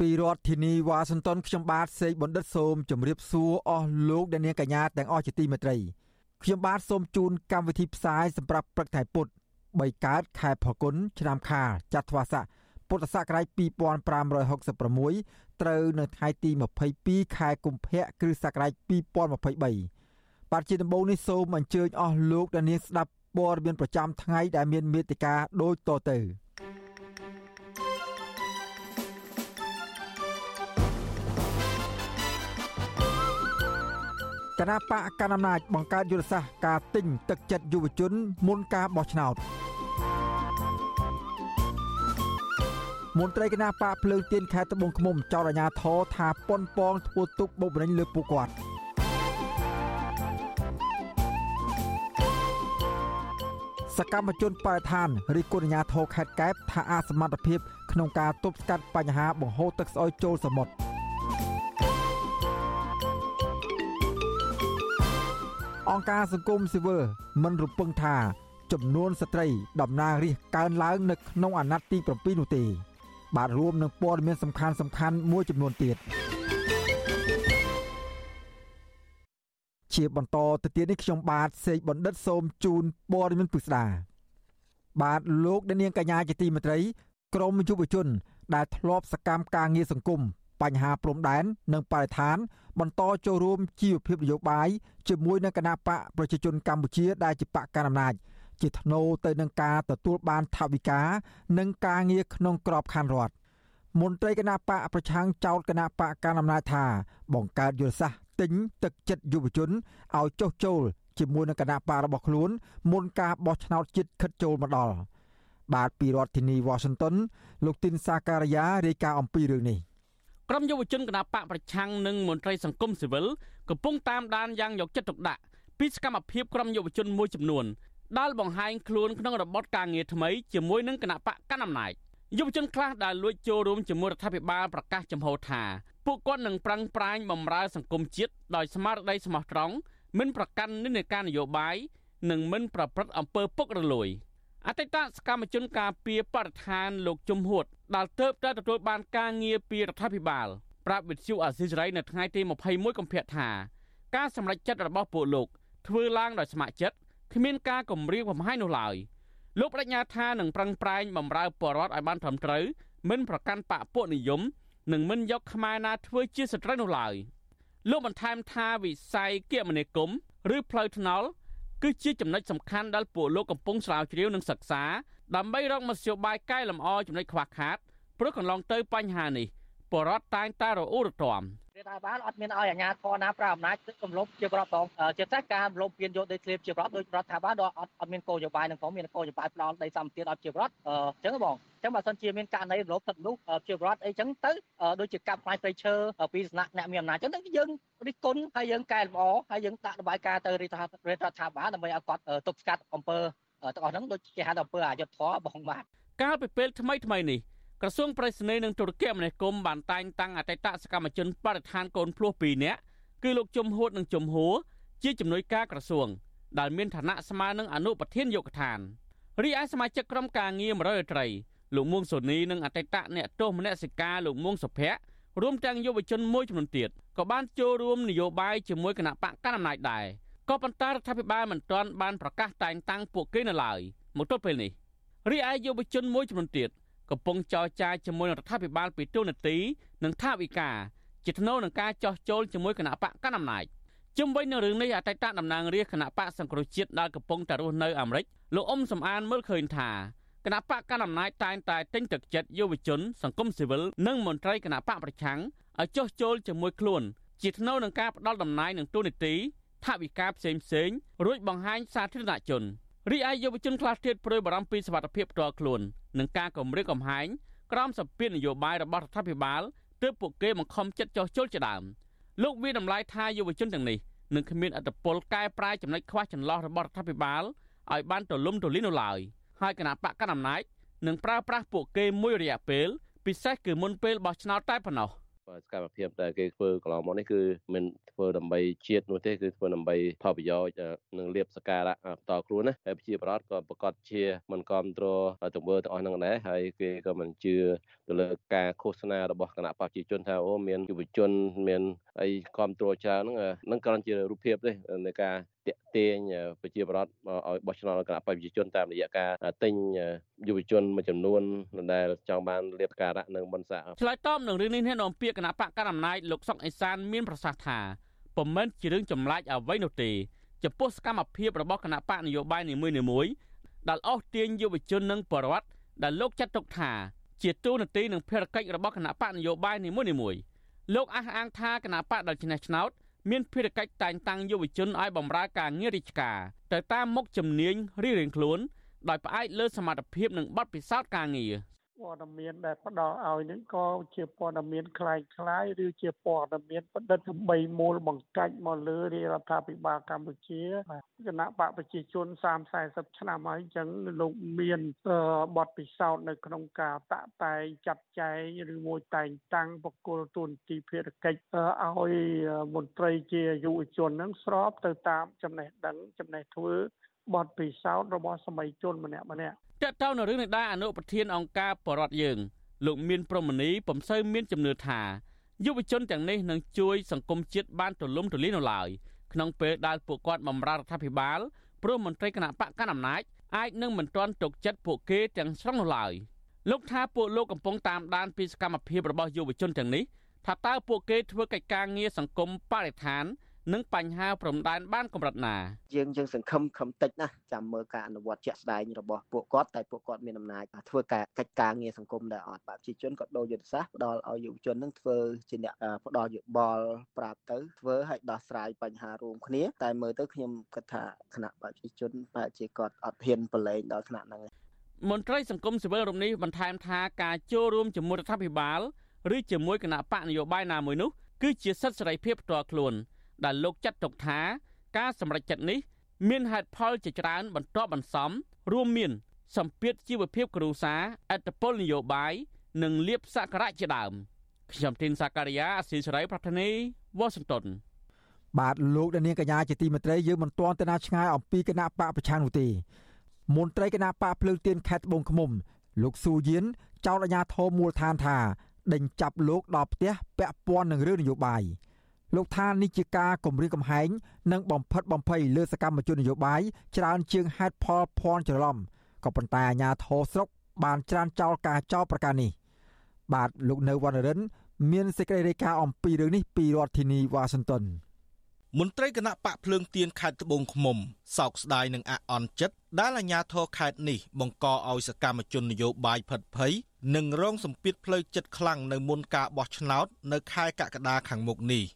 ពីរដ្ឋធានីវ៉ាស៊ីនតោនខ្ញុំបាទសេកបណ្ឌិតសូមជម្រាបសួរអស់លោកអ្នកនាងកញ្ញាទាំងអស់ជាទីមេត្រីខ្ញុំបាទសូមជូនកម្មវិធីផ្សាយសម្រាប់ព្រឹកថ្ងៃពុទ្ធ3កើតខែផល្គុនឆ្នាំខាលចត្វាស័កពុទ្ធសករាជ2566ត្រូវនៅថ្ងៃទី22ខែកុម្ភៈគ្រិស្តសករាជ2023បាទជាដំបូងនេះសូមអញ្ជើញអស់លោកអ្នកនាងស្ដាប់ព័ត៌មានប្រចាំថ្ងៃដែលមានមេត្តាដូចតទៅ គណៈបកកណ្ដាលអំណាចបង្កើតយុទ្ធសាស្ត្រការទិញទឹកចិត្តយុវជនមុនការបោះឆ្នោតមន្ត្រីគណៈបកភ្លើងទៀនខេត្តត្បូងឃ្មុំចោទអាជ្ញាធរថាប៉ុនប៉ងធ្វើទុកបុកម្នេញលើពួកគាត់សកម្មជនបរិស្ថានរិះគន់អាជ្ញាធរខេត្តកែបថាអសមត្ថភាពក្នុងការទប់ស្កាត់បញ្ហាបង្ហូរទឹកស្អុយចូលសមុទ្រ អង្គការសង្គមស៊ីវិលមិនរំពឹងថា ចំនួនស្ត្រីតំណាងរាស្ត្រកើនឡើងនៅក្នុងអាណត្តិទី7នោះទេ បាទរួមនឹងព័ត៌មានសំខាន់សំខាន់មួយចំនួនទៀតជាបន្តទៅទៀតនេះខ្ញុំបាទសេកបណ្ឌិតសូមជូនព័ត៌មានពិស្ដាបាទលោកអ្នកនាងកញ្ញាជាទីមេត្រីក្រមយុវជន ដែលធ្លាប់សកម្មការងារសង្គម បញ្ហាព្រំដែននិងបរិស្ថាន បន្តចូលរួមជីវភាពនយោបាយជាមួយនឹងគណៈបកប្រជាជនកម្ពុជាដែលជាបកកណ្ដាលអំណាចជាថ្នូរទៅនឹងការទទួលបានថវិកានិងការងារក្នុងក្របខ័ណ្ឌរដ្ឋមន្ត្រីគណៈបកប្រឆាំងចោតគណៈបកកណ្ដាលអំណាចថា បង្កើតយុទ្ធសាស្ត្រទិញទឹកចិត្តយុវជនឲ្យចុះចូលជាមួយនឹងគណៈបករបស់ខ្លួនមុនការបោះឆ្នោតជាតិខិតចូលមកដល់បាទពីរដ្ឋធានី Washington លោកទីនសាការីយ៉ារាយការណ៍អំពីរឿងនេះ ក្រុមយុវជនគណបកប្រឆាំងនិងមន្ត្រីសង្គមស៊ីវិលកំពុងតាមដានយ៉ាងយកចិត្តទុកដាក់ពីសកម្មភាពក្រុមយុវជនមួយចំនួនដែលបង្ហាញខ្លួនក្នុងរបបការងារថ្មីជាមួយនឹងគណៈបកកណ្ដាលអំណាចយុវជនខ្លះដែលលួចចូលរួមជាមួយរដ្ឋាភិបាលប្រកាសចំហថាពួកគាត់នឹងប្រឹងប្រែងបម្រើសង្គមជាតិដោយស្មារតីស្មោះត្រង់មិនប្រកាន់និន្នាការនយោបាយនិងមិនប្រព្រឹត្តអំពើពុករលួយ អតីតសកម្មជនការពីបរិស្ថានលោកជំហួតដែលទៅតែទទួលបានការងារពីរដ្ឋាភិបាលប្រាប់វិទ្យុអាស៊ីសេរីនៅថ្ងៃទី21កុម្ភៈថាការសម្រេចចិត្តរបស់ពួកលោកធ្វើឡើងដោយស្ម័គ្រចិត្តគ្មានការគំរាមកំហែងនោះឡើយលោកបដិញ្ញាថានឹងប្រឹងប្រែងបម្រើពលរដ្ឋឲ្យបានត្រឹមត្រូវមិនប្រកាន់បកពួកនិយមនិងមិនយកខ្មែរណាធ្វើជាសត្រូវនោះឡើយលោកបន្ថែមថាវិស័យគមនាគមន៍ឬផ្លូវថ្នល់ គឺជាចំណុចសំខាន់ដែលពួកលោកកំពុងស្រាវជ្រាវនិងសិក្សាដើម្បីរកមធ្យោបាយកែលម្អចំណុចខ្វះខាតព្រោះកន្លងទៅបញ្ហានេះបរដ្ឋតែងតែរអ៊ូរទាំ រដ្ឋបាលអត់មានឲ្យអាជ្ញាធរណាប្រើអំណាចគម្លប់ជាប្រព័ន្ធជាពិសេសការរំលោភពានយកដីធ្លីជាប្រព័ន្ធដោយរដ្ឋាភិបាលអត់អត់មានគោលនយោបាយនឹងផងមានគោលនយោបាយផ្ដល់ដីសម្បត្តិអត់ជាប្រព័ន្ធអញ្ចឹងបងអញ្ចឹងបើសិនជាមានករណីរំលោភទឹកនោះជាប្រព័ន្ធអីចឹងទៅដូចជាកាប់ផ្លែព្រៃឈើពីសំណាក់អ្នកមានអំណាចអញ្ចឹងយើងរិះគន់ហើយយើងកែលម្អហើយយើងដាក់របាយការណ៍ទៅរដ្ឋាភិបាលដើម្បីឲ្យគាត់ទប់ស្កាត់អំពើទាំងអស់ហ្នឹងដូចគេហៅថាអំពើអយុត្តិធម៌បងបាទកាលពីពេលថ្មីថ្មីនេះ ក្រសួងប្រៃសណីនិងទូរគមនាគមន៍បានតែងតាំងអតីតសកម្មជនបរិស្ថានកូនភ្លោះ2នាក់គឺលោកជំហួតនិងជំហួរជាជំនួយការក្រសួង ដែលមានឋានៈស្មើនឹងអនុប្រធានយកដ្ឋានរីឯសមាជិកក្រុមការងារ100រាត្រីលោកមួងសូនីនិងអតីតអ្នកទោសមនសិការលោកមួងសុភ័ក្ររួមទាំងយុវជនមួយចំនួនទៀតក៏បានចូលរួមនយោបាយជាមួយគណៈបកកណ្ដាលអំណាចដែរក៏ប៉ុន្តែរដ្ឋាភិបាលមិនទាន់បានប្រកាសតែងតាំងពួកគេនៅឡើយមកទល់ពេលនេះរីឯយុវជនមួយចំនួនទៀត កំពុងចរចាជាមួយរដ្ឋាភិបាលពីទូនាទីនិងថាវិការជាថ្នូវនឹងការចោះចូលជាមួយគណៈបកកណ្ដាលអំណាចជុំវិញនឹងរឿងនេះអតីតតំណាងរាជគណៈបកសង្គ្រោះជាតិដែលកំពុងតែរស់នៅអាមេរិកលោកអ៊ុំសំអានមើលឃើញថាគណៈបកកណ្ដាលអំណាចតែងតែទិញទឹកចិត្តយុវជន សង្គមស៊ីវិលនិងមន្ត្រីគណៈបកប្រឆាំងឲ្យចោះចូលជាមួយខ្លួន ជាថ្នូវនឹងការផ្ដាល់តំណែងនឹងទូនីតិថាវិការផ្សេងផ្សេងរួចបង្ហាញសាធារណជន រីឯយុវជនខ្លះទៀតព្រួយបារម្ភពីសុខភាពផ្ទាល់ខ្លួននិងការគម្រាមកំហែងក្រោមសម្ពាធនយោបាយរបស់រដ្ឋាភិបាលទើបពួកគេបង្ខំចិត្តចោះចូលជាដើមលោកវាតម្លៃថាយុវជនទាំងនេះនឹងគ្មានអត្តពលកែប្រែចំណុចខ្វះចន្លោះរបស់រដ្ឋាភិបាលឲ្យបានទូលំទូលាយនោះឡើយហើយគណៈបកកណ្ដាលអំណាចនឹងប្រើប្រាស់ពួកគេមួយរយៈពេលពិសេសគឺមុនពេលបោះឆ្នោតតែប៉ុណ្ណោះ។ សកម្មភាពដែលគេធ្វើកន្លងមកនេះគឺមិនធ្វើដើម្បីជាតិនោះទេគឺធ្វើដើម្បីផលប្រយោជន៍និងលៀបសការៈបន្តខ្លួនណាហើយប្រជាប្រដ្ឋក៏ប្រកាសជាមិនគ្រប់គ្រងទង្វើទាំងអស់ហ្នឹងដែរហើយគេក៏មិនជឿទៅលើការឃោសនារបស់គណៈបព្វជិជនថាអូមានយុវជនមានអីគ្រប់គ្រងច្រើនហ្នឹងហ្នឹងគ្រាន់ជារូបភាពទេនៃការតាក់ទាញប្រជាប្រដ្ឋឲ្យបោះឆ្នោតគណៈបព្វជិជនតាមរយៈការទិញយុវជនមួយចំនួនដែលចង់បានលៀបការៈនិងបនសាឆ្លើយតបនឹងរឿងនេះអ្នកនាំពាក្យគណៈបកកណ្ដាលអំណាចលោកសុកអេសានមានប្រសាសន៍ថាពុំមែនជារឿងចម្លែកអ្វីនោះទេចំពោះសកម្មភាពរបស់គណៈបកនយោបាយនីមួយៗដែលអស់ទាញយុវជននិងបរិវត្តដែលលោកចាត់ទុកថាជាទូនាទីនិងភារកិច្ចរបស់គណៈបកនយោបាយនីមួយៗលោកអះអាងថាគណៈបកដែលឈ្នះឆ្នោតមានភារកិច្ចតែងតាំងយុវជនឲ្យបម្រើការងាររាជការទៅតាមមុខជំនាញរៀងៗខ្លួនដោយផ្អែកលើសមត្ថភាពនិងបទពិសោធន៍ការងារ ព័ត៌មានដែលផ្ដល់ឲ្យនឹងក៏ជាព័ត៌មានคล้ายคล้ายឬជាព័ត៌មានបដិដើម្បីមូលបង្កាច់មកលើរាជរដ្ឋាភិបាលកម្ពុជាគណៈបកប្រជាជន30 40ឆ្នាំហើយអញ្ចឹងលោកមានបទពិសោធន៍នៅក្នុងការតាក់តែងចាត់ចែងឬមួយតែងតាំងបកគលទូនទីភារកិច្ចឲ្យមន្ត្រីជាយុវជននឹងស្របទៅតាមចំណេះដឹងចំណេះធ្វើ បទពិសោធន៍របស់សម័យជនម្នាក់ម្នាក់តើតើនៅរឿងនេះដែរអនុប្រធានអង្គការបរដ្ឋយើងលោកមានប្រមនីពំសូវមានជំនឿថាយុវជនទាំងនេះនឹងជួយសង្គមជាតិបានទូលំទូលាយនៅឡើយក្នុងពេលដែលពួកគាត់បម្រើរដ្ឋាភិបាលព្រមមន្ត្រីគណៈបកកណ្ដាលអំណាចអាចនឹងមិនទាន់ទុកចិត្តពួកគេទាំងស្រុងនៅឡើយលោកថាពួកលោកកំពុងតាមដានពីសកម្មភាពរបស់យុវជនទាំងនេះថាតើពួកគេធ្វើកិច្ចការងារសង្គមបរិស្ថាន និងបញ្ហាព្រំដែនបានកម្រិតណាយើងយើងសង្ឃឹមខំតិចណាចាំមើលការអនុវត្តជាក់ស្ដែងរបស់ពួកគាត់តែពួកគាត់មានអំណាចធ្វើការកិច្ចការងារសង្គមដែរអត់បាទប្រជាជនក៏ដូរយុទ្ធសាស្ត្រផ្ដល់ឲ្យយុវជននឹងធ្វើជាអ្នកផ្ដល់យោបល់ប្រាប់ទៅធ្វើឲ្យដោះស្រាយបញ្ហារួមគ្នាតែមើលទៅខ្ញុំគិតថាគណៈប្រជាជនបែរជាគាត់អត់ហ៊ានប្រឡែងដល់ថ្នាក់ហ្នឹងមន្ត្រីសង្គមស៊ីវិលរំនេះបន្ថែមថាការចូលរួមជាមួយរដ្ឋាភិបាលឬជាមួយគណៈបកនយោបាយណាមួយនោះគឺជាសិទ្ធិសេរីភាពផ្ទាល់ខ្លួន ដែលលោកចាត់ទុកថាការសម្រេចចិត្តនេះ មានហេតុផលជាច្រើនបន្ទាប់បន្សំរួមមានសម្ពាធជីវភាពគ្រួសារអត្តពលនយោបាយនិងលៀបសក្ការៈជាដើមខ្ញុំទីនសាការីយ៉ាអស៊ីសេរីប្រធានីវ៉ាស៊ីនតោនបាទលោកដានៀងកញ្ញាជាទីមេត្រីយើងមិនទាន់ទៅណាឆ្ងាយអំពីគណៈបកប្រឆាំងនោះទេមន្ត្រីគណៈបកភ្លើងទៀនខេត្តត្បូងឃ្មុំ លោកស៊ូយៀនចោទអាជ្ញាធរមូលដ្ឋានថាដេញចាប់លោកដល់ផ្ទះពាក់ព័ន្ធនឹងរឿងនយោបាយ លោកថានេះជាការគម្រាមកំហែងនិងបំផិតបំភ័យលើសកម្មជននយោបាយច្រើនជាងហេតុផលភ័ន្តច្រឡំក៏ប៉ុន្តែអាជ្ញាធរស្រុកបានច្រានចោលការចោទប្រកាន់នេះ បាទលោកនៅវណ្ណរិន មានសេចក្តីរាយការណ៍អំពីរឿងនេះពីរដ្ឋធានីវ៉ាស៊ីនតោនមន្ត្រីគណៈបកភ្លើងទៀនខេត្តត្បូងឃ្មុំសោកស្ដាយនឹងអអន់ចិត្តដែលអាជ្ញាធរខេត្តនេះបង្កឲ្យសកម្មជននយោបាយផិតភ័យនិងរងសម្ពាធផ្លូវចិត្តខ្លាំងនៅមុនការបោះឆ្នោតនៅខែកក្កដាខាងមុខនេះ។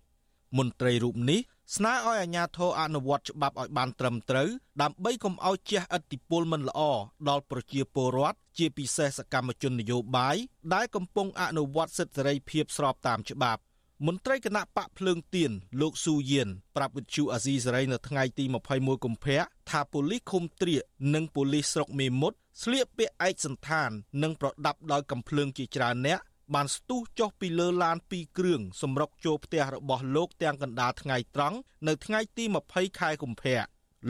មន្ត្រីរូបនេះស្នើឲ្យអាជ្ញាធរអនុវត្តច្បាប់ឲ្យបានត្រឹមត្រូវដើម្បីកុំឲ្យជះឥទ្ធិពលមិនល្អដល់ប្រជាពលរដ្ឋជាពិសេសសកម្មជននយោបាយដែលកំពុងអនុវត្តសិទ្ធិសេរីភាពស្របតាមច្បាប់មន្ត្រីគណៈបកភ្លើងទៀនលោកស៊ូយៀនប្រាប់វិទ្យុអាស៊ីសេរីនៅថ្ងៃទី21កុម្ភៈថាប៉ូលីសឃុំត្រៀកនិងប៉ូលីសស្រុកមេមត់ស្លៀកពាក់ឯកសណ្ឋាន និងប្រដាប់ដោយកំភ្លើងជាច្រើនអ្នក បានស្ទុះចុះពីលើឡាន2គ្រឿងសម្រុកចូលផ្ទះរបស់លោកទាំងកណ្ដាលថ្ងៃត្រង់នៅថ្ងៃទី20ខែកុម្ភៈ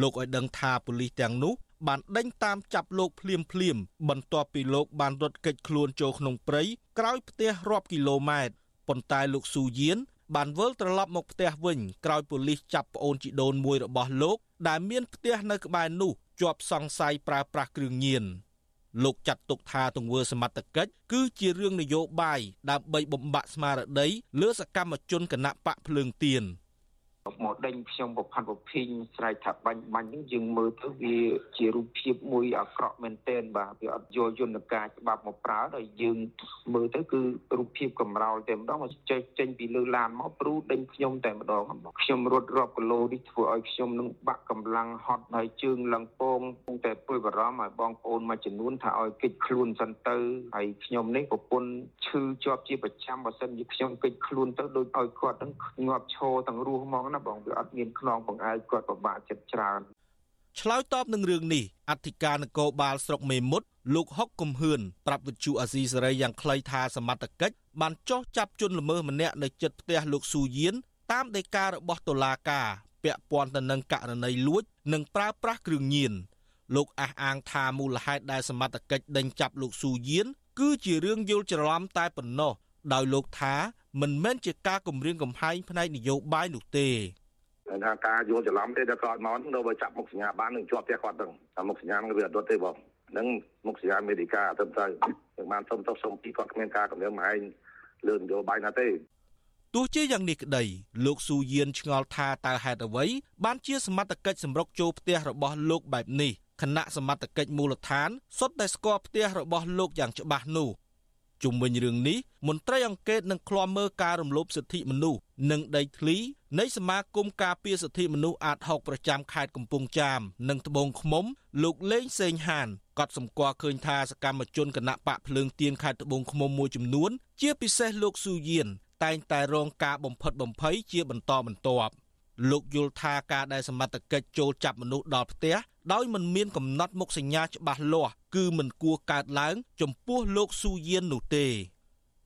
លោកឲ្យដឹងថាប៉ូលីសទាំងនោះបានដេញតាមចាប់លោកភ្លាមភ្លាមបន្ទាប់ពីលោកបានរត់គេចខ្លួនចូលក្នុងព្រៃក្រោយផ្ទះរាប់គីឡូម៉ែត្រប៉ុន្តែលោកស៊ូយៀនបានវិលត្រឡប់មកផ្ទះវិញក្រោយប៉ូលីសចាប់ប្អូនជីដូនមួយរបស់លោកដែលមានផ្ទះនៅក្បែរនោះជាប់សង្ស័យប្រើប្រាស់គ្រឿងញៀន។ លោកចាត់ទុកថាទង្វើសមត្ថកិច្ចគឺជារឿងនយោបាយដើម្បីបំបាក់ស្មារតីលើសកម្មជនគណៈបកភ្លើងទៀន មកដេញខ្ញុំប្រផាន់ប្រភីងស្រែកថាបាញ់បាញ់ហ្នឹងយើងមើលទៅវាជារូបភាពមួយអាក្រក់មែនទែនបាទវាអត់យកយន្តការច្បាប់មកប្រើដល់យើងមើលទៅគឺរូបភាពកំរោលតែម្ដងមកចេញចេញពីលើឡានមកព្រូដេញខ្ញុំតែម្ដងខ្ញុំរត់រាប់គីឡូនេះធ្វើឲ្យខ្ញុំនឹងបាក់កម្លាំងហត់ហើយជើងឡើងពងតែព្រួយបារម្ភឲ្យបងប្អូនមួយចំនួនថាឲ្យគេចខ្លួនសិនទៅហើយខ្ញុំនេះប្រពន្ធឈឺជាប់ជាប្រចាំបើសិនជាខ្ញុំគេចខ្លួនទៅដូចឲ្យគាត់នឹងងាប់ឈរទាំងរស់ហ្មងណាបងវាអត់មានខ្នងបង្អែកគាត់ពិបាកចិត្តច្រើនឆ្លើយតបនឹងរឿងនេះអធិការនគរបាលស្រុកមេមត់លោកហុកកំហឿនប្រាប់វិទ្យុអាស៊ីសេរីយ៉ាងខ្លីថាសមត្ថកិច្ចបានចោះចាប់ជនល្មើសម្នាក់នៅជិតផ្ទះលោកស៊ូយៀនតាមដីការបស់តុលាការពាក់ព័ន្ធទៅនឹងករណីលួច និងប្រើប្រាស់គ្រឿងញៀនលោកអះអាងថាមូលហេតុដែលសមត្ថកិច្ចដេញចាប់លោកស៊ូយៀនគឺជារឿងយល់ច្រឡំតែប៉ុណ្ណោះដោយលោកថា មិនមែនជាការគម្រាមកំហែងផ្នែកនយោបាយនោះទេថាការយល់ច្រឡំទេដល់គាត់មកទៅបើចាប់មុខសញ្ញាបាននឹងជាប់ផ្ទះគាត់ហ្នឹងតែមុខសញ្ញានឹងវាអត់ដុតទេបងហ្នឹងមុខសញ្ញាអមេរិកាទៅទៅយើងបានសុំទៅសុំពីគាត់គ្មានការគម្រាមកំហែងលើនយោបាយណាទេទោះជាយ៉ាងនេះក្តីលោកស៊ូយៀនឆ្ងល់ថាតើហេតុអ្វីបានជាសមត្ថកិច្ចសម្រុកចូលផ្ទះរបស់លោកបែបនេះគណៈសមត្ថកិច្ចមូលដ្ឋានសុទ្ធតែស្គាល់ផ្ទះរបស់លោកយ៉ាងច្បាស់នោះ ជុំវិញរឿងនេះមន្ត្រីអង្កេតនឹងឃ្លាំមើលការរំលោភសិទ្ធិមនុស្សនិងដីធ្លីនៃសមាគមការពារសិទ្ធិមនុស្សអាត60ប្រចាំខេត្តកំពង់ចាម និងត្បូងឃ្មុំ លោកលេងសេងហានកត់សម្គាល់ឃើញថាសកម្មជនគណៈបកភ្លើងទៀនខេត្តត្បូងឃ្មុំមួយចំនួន ជាពិសេសលោកស៊ូយៀនតែងតែរងការបំផិតបំភ័យជាបន្តបន្ទាប់លោកយល់ថាការដែលសមត្ថកិច្ចចូលចាប់មនុស្សដល់ផ្ទះ ដោយមិនមានកំណត់មុខសញ្ញាច្បាស់លាស់គឺមិនគួរកើតឡើងចំពោះលោកស៊ូយៀននោះទេ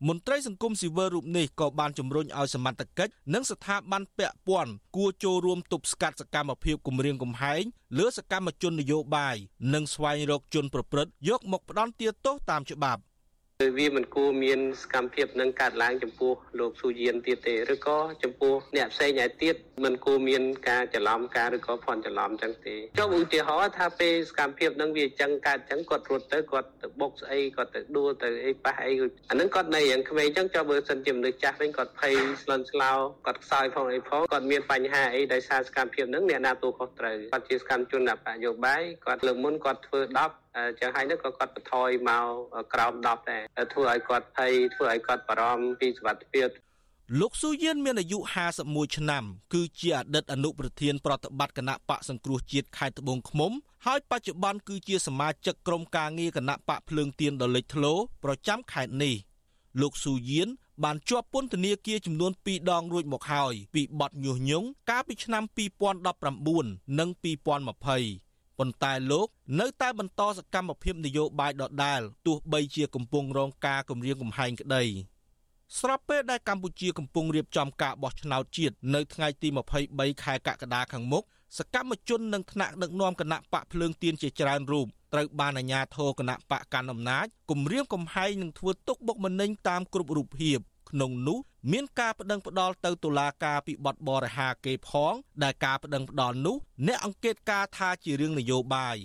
មន្ត្រីសង្គមស៊ីវិលរូបនេះក៏បានជំរុញឲ្យសមត្ថកិច្ចនិងស្ថាប័នពាក់ព័ន្ធគួរចូលរួមទប់ស្កាត់សកម្មភាពគំរាមកំហែងលើសកម្មជននយោបាយនិងស្វែងរកជនប្រព្រឹត្តយកមកផ្ដន្ទាទោសតាមច្បាប់ វាមិនគួរមានសកម្មភាពនឹងកាត់ឡើងចំពោះលោកស៊ូយៀនទៀតទេឬក៏ចំពោះអ្នកផ្សេងឯទៀតមិនគួរមានការច្រឡំការឬក៏ភ័ន្តច្រឡំចឹងទេចុះឧទាហរណ៍ថាពេលសកម្មភាពនឹងវាចឹងកើតចឹងគាត់រត់ទៅគាត់ទៅបុកស្អីគាត់ទៅដួលទៅអីប៉ះអីអានឹងគាត់នៅយ៉ាងក្មេងចឹងចុះបើសិនជាមនុស្សចាស់វិញគាត់ភ័យស្លន់ស្លោគាត់ខ្សោយផងអីផងគាត់មានបញ្ហាអីដោយសារសកម្មភាពនឹងអ្នកណាទូខុសត្រូវគាត់ជាសកម្មជននយោបាយគាត់លើមុនគាត់ធ្វើ10 ចឹងហើយនោះក៏គាត់បន្ថយមកក្រោម10ដែរធ្វើឲ្យគាត់ភ័យធ្វើឲ្យគាត់បារម្ភពីសុខភាពលោកស៊ូយៀនមានអាយុ51ឆ្នាំ គឺជាអតីតអនុប្រធានប្រតិបត្តិគណៈបកសង្គ្រោះជាតិខេត្តត្បូងឃ្មុំហើយបច្ចុប្បន្នគឺជាសមាជិកក្រុមការងារគណៈបកភ្លើងទៀនដ៏លេចធ្លោប្រចាំខេត្តនេះលោកស៊ូយៀនបានជាប់ពន្ធនាគារចំនួន2ដងរួចមកហើយពីបទញុះញង់កាលពីឆ្នាំ2019និង2020 ប៉ុន្តែលោកនៅតែបន្តសកម្មភាពនយោបាយដដែលទោះបីជាកំពុងរងការគំរាមកំហែងក្តីស្របពេលដែលកម្ពុជាកំពុងរៀបចំការបោះឆ្នោតជាតិនៅថ្ងៃទី23ខែកក្កដាខាងមុខសកម្មជននិងថ្នាក់ដឹកនាំគណៈបកភ្លើងទៀនជាច្រើនរូបត្រូវបានអាជ្ញាធរគណៈបកកាន់អំណាចគំរាមកំហែងនិងធ្វើទុកបុកម្នេញតាមគ្រប់រូបភាព ក្នុងនោះមានការប្តឹងផ្តល់ទៅតុលាការពីបទបរិហាគេផង ដែលការប្តឹងផ្តល់នោះអ្នកអង្កេតការថាជារឿងនយោបាយ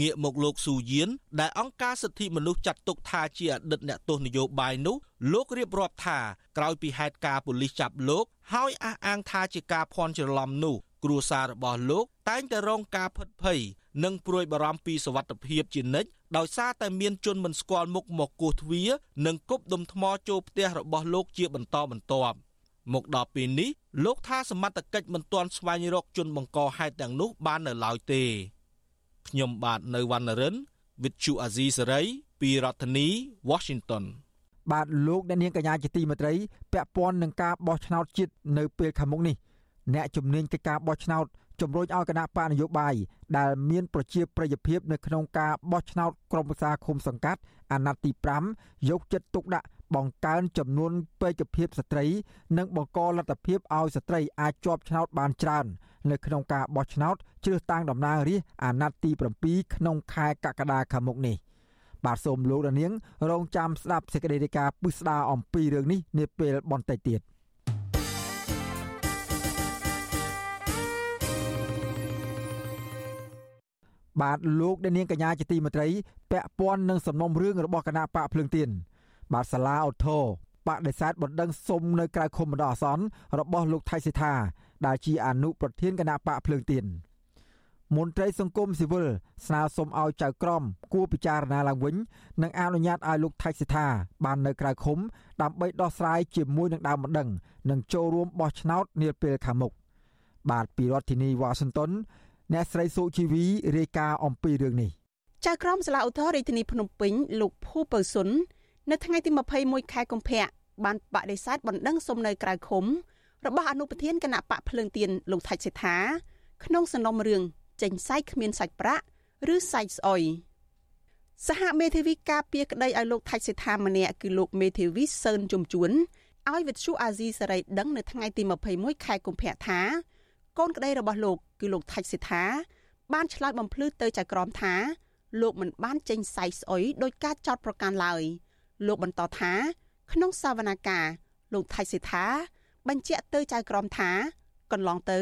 ងាកមកលោកស៊ូយៀនដែលអង្គការសិទ្ធិមនុស្សចាត់ទុកថាជាអតីតអ្នកទោសនយោបាយនោះលោករៀបរាប់ថាក្រោយពីហេតុការណ៍ប៉ូលីសចាប់លោកហើយអះអាងថាជាការភ័ន្តច្រឡំនោះគ្រួសាររបស់លោកតែងតែរងការផិតភ័យនិងព្រួយបារម្ភពីសវត្ថិភាពជានិច្ច ដោយសារតែមានជនមិនស្គាល់មុខមកគោះទ្វារនិងគប់ដុំថ្មចូលផ្ទះរបស់លោកជាបន្តបន្ទាប់មកដល់ពេលនេះលោកថាសមត្ថកិច្ចមិនទាន់ស្វែងរកជនបង្កហេតុទាំងនោះបាននៅឡើយទេខ្ញុំបាទនៅវណ្ណរិន with Chu Azizi Saray ពីរដ្ឋធានី Washington បាទលោកអ្នកនាងកញ្ញាជាទីមេត្រីពាក់ព័ន្ធនឹងការបោះឆ្នោតជាតិនៅពេលខាងមុខនេះអ្នកជំនាញកិច្ចការបោះឆ្នោត ជំរុញឲ្យគណៈបកនយោបាយដែលមានប្រជាប្រិយភាពនៅក្នុងការបោះឆ្នោតក្រុមប្រឹក្សាឃុំសង្កាត់អាណត្តិទី5យកចិត្តទុកដាក់បង្កើនចំនួនពេកភាពស្ត្រី និងបង្កលទ្ធភាពឲ្យស្ត្រីអាចជាប់ឆ្នោតបានច្រើន នៅក្នុងការបោះឆ្នោតជ្រើសតាំងតំណាងរាស្ត្រអាណត្តិទី7ក្នុងខែកក្កដាខាងមុខនេះបាទសូមលោកនាង រងចាំស្ដាប់សេចក្តីរាយការណ៍ពិស្ដារអំពីរឿងនេះនាពេលបន្តិចទៀត។ បាទលោកអ្នកនាងកញ្ញាជាទីមេត្រីពាក់ព័ន្ធនឹងសំណុំរឿងរបស់គណៈបកភ្លើងទៀនបាទសាលាអូថូបដិសេធបណ្ដឹងសុំនៅក្រៅឃុំបណ្ដោះអាសន្នរបស់លោកថៃសិដ្ឋាដែលជាអនុប្រធានគណៈបកភ្លើងទៀនមន្ត្រីសង្គមស៊ីវិលស្នើសុំឲ្យចៅក្រមគួរពិចារណាឡើងវិញនិងអនុញ្ញាតឲ្យលោកថៃសិដ្ឋាបាននៅក្រៅឃុំដើម្បីដោះស្រាយជាមួយនឹងដើមបណ្ដឹង និងចូលរួមបោះឆ្នោតនាពេលខាងមុខបាទពីរដ្ឋធានីវ៉ាស៊ីនតោន អ្នកស្រីសុជីវីរាយការណ៍អំពីរឿងនេះចៅក្រមសាលាឧទ្ធររាជធានីភ្នំពេញលោកភូពៅសុននៅថ្ងៃទី21ខែកុម្ភៈបានបដិសេធបណ្ដឹងសុំនៅក្រៅឃុំរបស់អនុប្រធានគណៈបកភ្លើងទៀនលោកថៃសេដ្ឋាក្នុងសំណុំរឿងចេញសាយគ្មានសាច់ប្រាក់ឬសាច់ស្អុយសហមេធាវីការពារក្តីឲ្យលោកថៃសេដ្ឋាម្នាក់គឺលោកមេធាវីសឿនជំជួនឲ្យវិទ្យុអាស៊ីសេរីដឹងនៅថ្ងៃទី21ខែកុម្ភៈថាកូនក្តីរបស់លោក គឺលោកថៃសេដ្ឋាបានឆ្លើយបំភ្លឺទៅចៅក្រមថា លោកមិនបានចេញសាយស្អុយដោយការចោទប្រកាន់ឡើយលោកបន្តថា ក្នុងសវនកម្មលោកថៃសេដ្ឋាបញ្ជាក់ទៅចៅក្រមថា កន្លងទៅ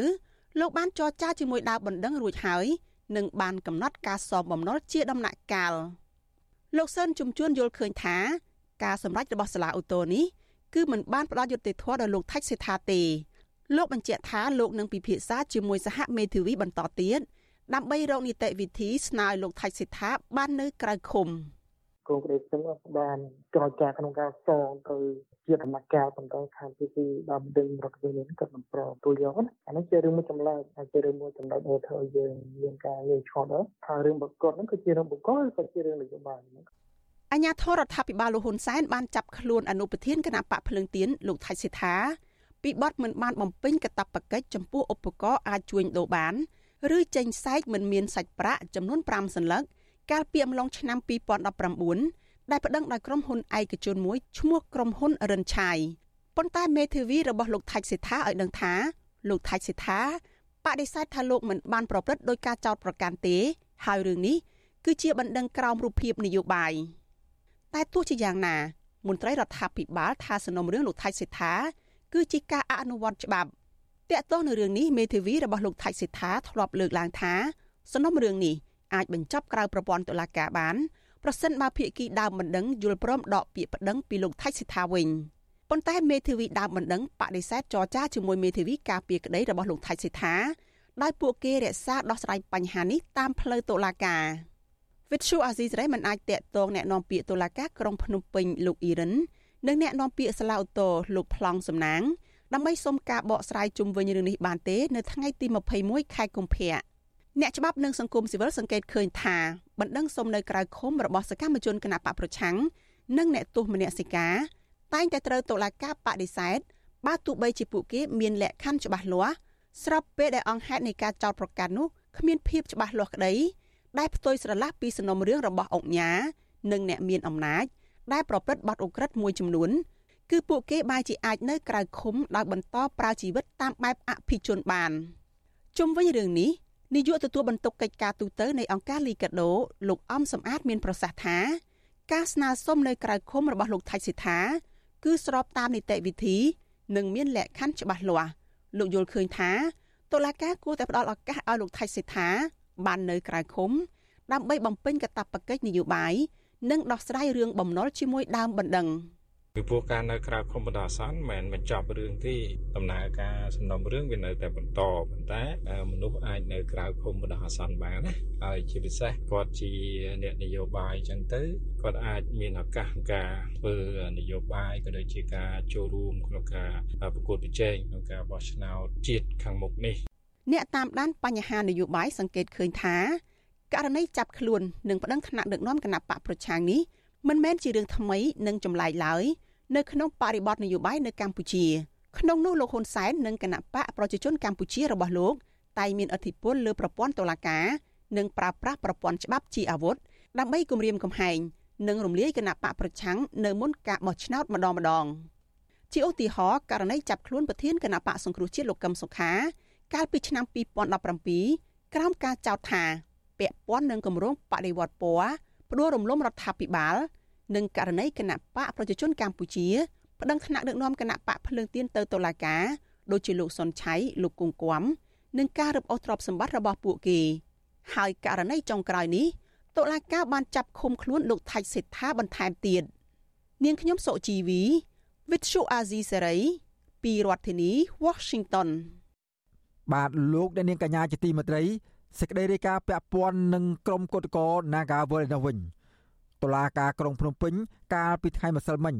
លោកបានចរចាជាមួយដាវបណ្ដឹងរួចហើយនិងបានកំណត់ការសងបំណុលជាដំណាក់កាលលោកសឿនជំជួនយល់ឃើញថា ការសម្រេចរបស់សាលាឧទ្ធរនេះគឺមិនបានផ្ដល់យុត្តិធម៌ដល់លោកថៃសេដ្ឋាទេ លោកបញ្ជាក់ថាលោកនឹងពិភាក្សាជាមួយសហមេធាវីបន្តទៀតដើម្បីរកនីតិវិធីស្នើឲ្យលោកថៃសេដ្ឋាបាននៅក្រៅឃុំគោលក្តីខ្ញុំបានចរចាក្នុងការសងទៅជាដំណាក់កាលបន្តខាងទីទីដើមដឹងរដ្ឋវិញ្ញាណគាត់មិនប្រទូលយកណាអានេះជារឿងមួយចម្លែកហើយជារឿងមួយចម្លែកដែលធ្វើឲ្យយើងមានការងាយឆ្លងដល់ថារឿងបកកហ្នឹងគឺជារឿងបកកក៏ជារឿងនយោបាយអញ្ញាធរដ្ឋាភិបាលលោកហ៊ុនសែនបានចាប់ខ្លួនអនុប្រធានគណៈបកភ្លើងទៀនលោកថៃសិដ្ឋា ពីបទមិនបានបំពេញកាតព្វកិច្ចចំពោះឧបករណ៍អាចជួញដូរបាន ឬចេញសែកមិនមានសាច់ប្រាក់ចំនួន5សន្លឹកកាលពីអំឡុងឆ្នាំ2019ដែលប្តឹងដោយក្រុមហ៊ុនឯកជនមួយឈ្មោះក្រុមហ៊ុនរិនឆាយប៉ុន្តែមេធាវីរបស់លោកថាច់សេដ្ឋាឲ្យដឹងថាលោកថាច់សេដ្ឋាបដិសេធថាលោកមិនបានប្រព្រឹត្តដោយការចោទប្រកាន់ទេ ហើយរឿងនេះគឺជាបណ្ដឹងក្រោមរូបភាពនយោបាយតែទោះជាយ៉ាងណាមន្ត្រីរដ្ឋាភិបាលថាសំណុំរឿងលោកថៃសេដ្ឋា គឺជាការអនុវត្តច្បាប់តាក់ទងនឹងរឿងនេះមេធាវីរបស់លោកថៃសេដ្ឋាធ្លាប់លើកឡើងថាសំណុំរឿងនេះអាចបញ្ចប់ក្រៅប្រព័ន្ធតុលាការបានប្រសិនបើភាគីដើមបណ្ដឹងយល់ព្រមដកពាក្យប្តឹងពីលោកថៃសិដ្ឋាវិញប៉ុន្តែមេធាវីដើមបណ្ដឹងបដិសេធចរចាជាមួយមេធាវីការពារក្តីរបស់លោកថៃសិដ្ឋាដោយពួកគេរក្សាដោះស្រាយបញ្ហានេះតាមផ្លូវតុលាការវិទ្យុអាស៊ីសេរីមិនអាចតាក់ទងแนะនាំពាក្យតុលាការក្រុងភ្នំពេញលោកអ៊ីរ៉ាន និងអ្នកនាំពាក្យសាឡាឧត្តរលោកប្លង់សំណាងដើម្បីសុំការបកស្រាយជុំវិញរឿងនេះបានទេនៅថ្ងៃទី21ខែកុម្ភៈអ្នកច្បាប់និងសង្គមស៊ីវិលសង្កេតឃើញថាបណ្ដឹងសុំនៅក្រៅឃុំរបស់សកម្មជនគណបកប្រឆាំងនិងអ្នកទោសមនសិការតែងតែត្រូវតុលាការបដិសេធបើទោះបីជាពួកគេមានលក្ខខណ្ឌច្បាស់លាស់ស្របពេលដែលអង្គហេតុនៃការចោទប្រកាន់នោះគ្មានភាពច្បាស់លាស់ក្តីដែលផ្ទុយស្រឡះពីសំណុំរឿងរបស់អង្គញានិងអ្នកមានអំណាច ដែលប្រព្រឹត្តបទឧក្រិដ្ឋមួយចំនួនគឺពួកគេបែរជាអាចនៅក្រៅឃុំដោយបន្តប្រើជីវិតតាមបែបអភិជនបានជុំវិញរឿងនេះនាយកទទួលបន្ទុកកិច្ចការទូតនៃអង្គការលីកាដូលោកអំសំអាតមានប្រសាសន៍ថាការស្នើសុំនៅក្រៅឃុំរបស់លោកថៃសិដ្ឋាគឺស្របតាមនីតិវិធីនិងមានលក្ខខណ្ឌច្បាស់លាស់លោកយល់ឃើញថាតុលាការគួរតែផ្ដល់ឱកាសឲ្យលោកថៃសិដ្ឋាបាននៅក្រៅឃុំដើម្បីបំពេញកាតព្វកិច្ចនយោបាយ និងដោះស្រាយរឿងបំណុលជាមួយដើមបណ្ដឹង។ពីព្រោះការនៅក្រៅខុំបណ្ដោះអាសន្នមិនមែនបញ្ចប់រឿងទេដំណើរការសំណុំរឿងវានៅតែបន្តប៉ុន្តែមនុស្សអាចនៅក្រៅខុំបណ្ដោះអាសន្នបានណាហើយជាពិសេសគាត់ជាអ្នកនយោបាយអញ្ចឹងទៅគាត់អាចមានឱកាសក្នុងការធ្វើនយោបាយក៏ដូចជាការចូលរួមក្នុងការប្រកួតប្រជែងក្នុងការបោះឆ្នោតជាតិខាងមុខនេះ អ្នកតាមដានបញ្ហានយោបាយសង្កេតឃើញថា ករណីចាប់ខ្លួននិងប្តឹងថ្នាក់ដឹកនាំគណៈបកប្រឆាំងនេះមិនមែនជារឿងថ្មីនិងចម្លែកឡើយនៅក្នុងបរិបទនយោបាយនៅកម្ពុជាក្នុងនោះលោកហ៊ុនសែននិងគណៈបកប្រជាជនកម្ពុជារបស់លោកតែងមានអធិបុលលើប្រព័ន្ធតុលាការនិងប្រើប្រាស់ប្រព័ន្ធច្បាប់ជាអាវុធដើម្បីគំរាមកំហែងនិងរំលាយគណៈបកប្រឆាំងនៅមុនការបោះឆ្នោតម្ដងម្ដងជាឧទាហរណ៍ករណីចាប់ខ្លួនប្រធានគណៈបកសង្គ្រោះជាតិលោកកឹមសុខា កាលពីឆ្នាំ2017ក្រោមការចោទថា ពាក់ព័ន្ធនឹងគម្រោងបដិវត្តពណ៌ផ្ដួលរំលំរដ្ឋាភិបាលនិងករណីគណៈបកប្រជាជនកម្ពុជាប្តឹងថ្នាក់ដឹកនាំគណៈបកភ្លើងទៀនទៅតុលាការដូចជាលោកសុនឆៃលោកគង់គំនិងការរឹបអូសទ្រព្យសម្បត្តិរបស់ពួកគេហើយករណីចុងក្រោយនេះតុលាការបានចាប់ឃុំខ្លួនលោកថៃសេដ្ឋាបន្ថែមទៀតនាងខ្ញុំសុជីវីវិទ្យុអាស៊ីសេរីពីរដ្ឋធានី Washington បាទលោកអ្នកនាងកញ្ញាជាទីមេត្រី សេចក្តីរាយការណ៍ពាក់ព័ន្ធនឹងក្រុមកោតក្រ Nagawal នៅវិញតុលាការក្រុងភ្នំពេញកាលពីថ្ងៃម្សិលមិញ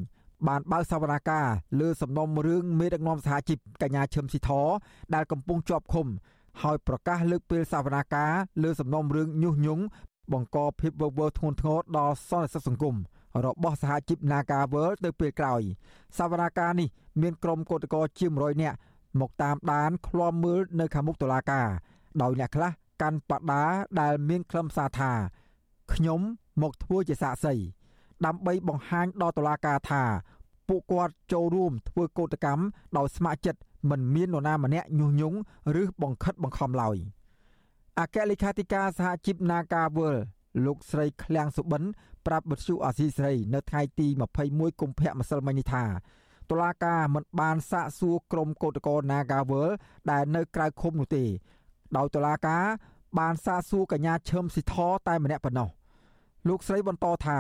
បានបើកសវនាការលើសំណុំរឿងមេដឹកនាំសហជីពកញ្ញាឈឹមស៊ីធដែលកំពុងជាប់ឃុំហើយប្រកាសលើកពេលសវនាការលើសំណុំរឿងញុះញង់បង្កភាពវឹកវរធ្ងន់ធ្ងរដល់សន្តិសុខសង្គមរបស់សហជីព Nagawal ទៅពេលក្រោយសវនាការនេះមានក្រុមកោតក្រជាង100នាក់មកតាមដានឃ្លាំមើលនៅខាងមុខតុលាការដោយអ្នកខ្លះ កាន់បដាដែលមានខ្លឹមសារថាខ្ញុំមកធ្វើជាសាក្សីដើម្បីបង្ហាញដល់តុលាការថាពួកគាត់ចូលរួមធ្វើកោតកម្មដោយស្ម័គ្រចិត្តមិនមាននរណាម្នាក់ញុះញង់ឬបង្ខិតបង្ខំឡើយអគ្គលេខាធិការសហជីព Nagawal លោកស្រីឃ្លាំងសុបិនប្រាប់បទសុអាស៊ីសេរី នៅថ្ងៃទី21កុម្ភៈម្សិលមិញនេះថាតុលាការមិនបានសាកសួរក្រុមកោតក្រ Nagawal ដែលនៅក្រៅឃុំនោះទេ ដោយតុលាការបានសាកសួរកញ្ញាឈឹមស៊ីធតែម្នាក់ប៉ុណ្ណោះលោកស្រីបន្តថា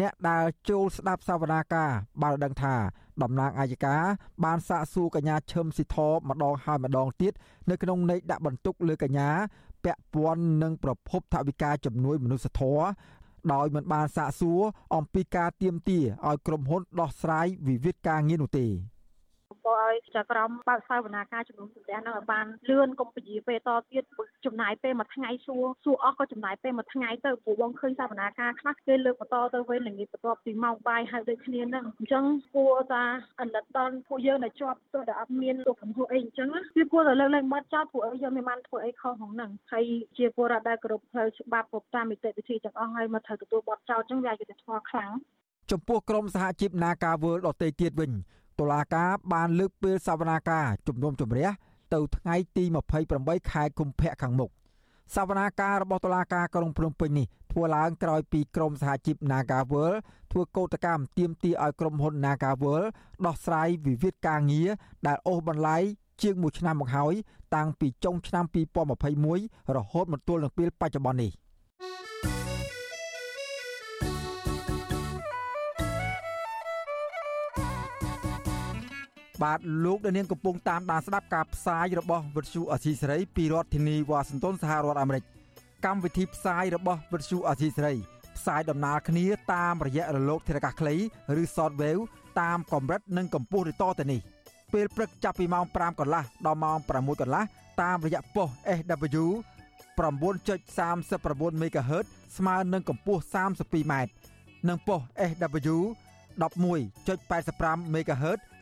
អ្នកដែលចូលស្ដាប់សវនាការបានដឹងថាតំណាងអាយកាបានសាកសួរកញ្ញាឈឹមស៊ីធម្ដងហើយម្ដងទៀតនៅក្នុងន័យដាក់បន្ទុកលើកញ្ញាពាក់ព័ន្ធនឹងប្រភពថវិកាជំនួយមនុស្សធម៌ដោយមិនបានសាកសួរអំពីការទៀមទាឲ្យក្រុមហ៊ុនដោះស្រាយវិវាទការងារនោះទេ ក៏ឲ្យចក្រមបើកសាវនាការជំនុំជម្រះនឹងឲ្យបានលឿនកុំពជាពេលតទៀតចំណាយពេលមួយថ្ងៃសួរសួរអស់ក៏ចំណាយពេលមួយថ្ងៃទៅព្រោះបងឃើញសាវនាការខ្លះគេលើកបន្តទៅវិញល្ងាចបន្ទាប់ពីម៉ោងបាយហើយដូចគ្នានឹងអញ្ចឹងគួរតាអលិតដល់ពួកយើងដែលជាប់ទោះដែលអត់មានទុកកំហុសអីអញ្ចឹងវាគួរតែលើកលែងបាត់ចោលព្រោះអីយើងមិនបានធ្វើអីខុសក្នុងហ្នឹងហើយជាពលរដ្ឋដែលគោរពផ្លូវច្បាប់តាមនីតិវិធីទាំងអស់ហើយមកត្រូវទទួលបទចោលអញ្ចឹងវាយុត្តិធម៌ខ្លាំងចំពោះក្រមសហជីពនាការវើដតេទៀតវិញ តុលាការបានលើកពេលសវនាការជំនុំជម្រះទៅថ្ងៃទី28ខែកុម្ភៈខាងមុខសវនាការរបស់តុលាការក្រុងភ្នំពេញនេះធ្វើឡើងក្រោយពីក្រមសហជីព Nagawal ធ្វើកោតកម្មទាមទារឲ្យក្រុមហ៊ុន Nagawal ដោះស្រាយវិវាទការងារដែលអូសបន្លាយជាង1ឆ្នាំមកហើយតាំងពីចុងឆ្នាំ2021រហូតមកទល់នឹងពេលបច្ចុប្បន្ននេះ។ បាទលោកដានៀងកំពុងតាមដានស្ដាប់ការផ្សាយរបស់វិទ្យុអសីសេរីពីរដ្ឋធានីវ៉ាស៊ីនតោនសហរដ្ឋអាមេរិកកម្មវិធីផ្សាយរបស់វិទ្យុអសីសេរីផ្សាយដំណើរគ្នាតាមរយៈរលកធារកាសខ្លីឬ shortwave តាមកម្រិតនិងកម្ពស់ដូចតទៅនេះពេលព្រឹកចាប់ពីម៉ោង5កន្លះដល់ម៉ោង6កន្លះតាមរយៈប៉ុស SW 9.39 MHz ស្មើនឹងកម្ពស់ 32m និងប៉ុស SW 11.85 MHz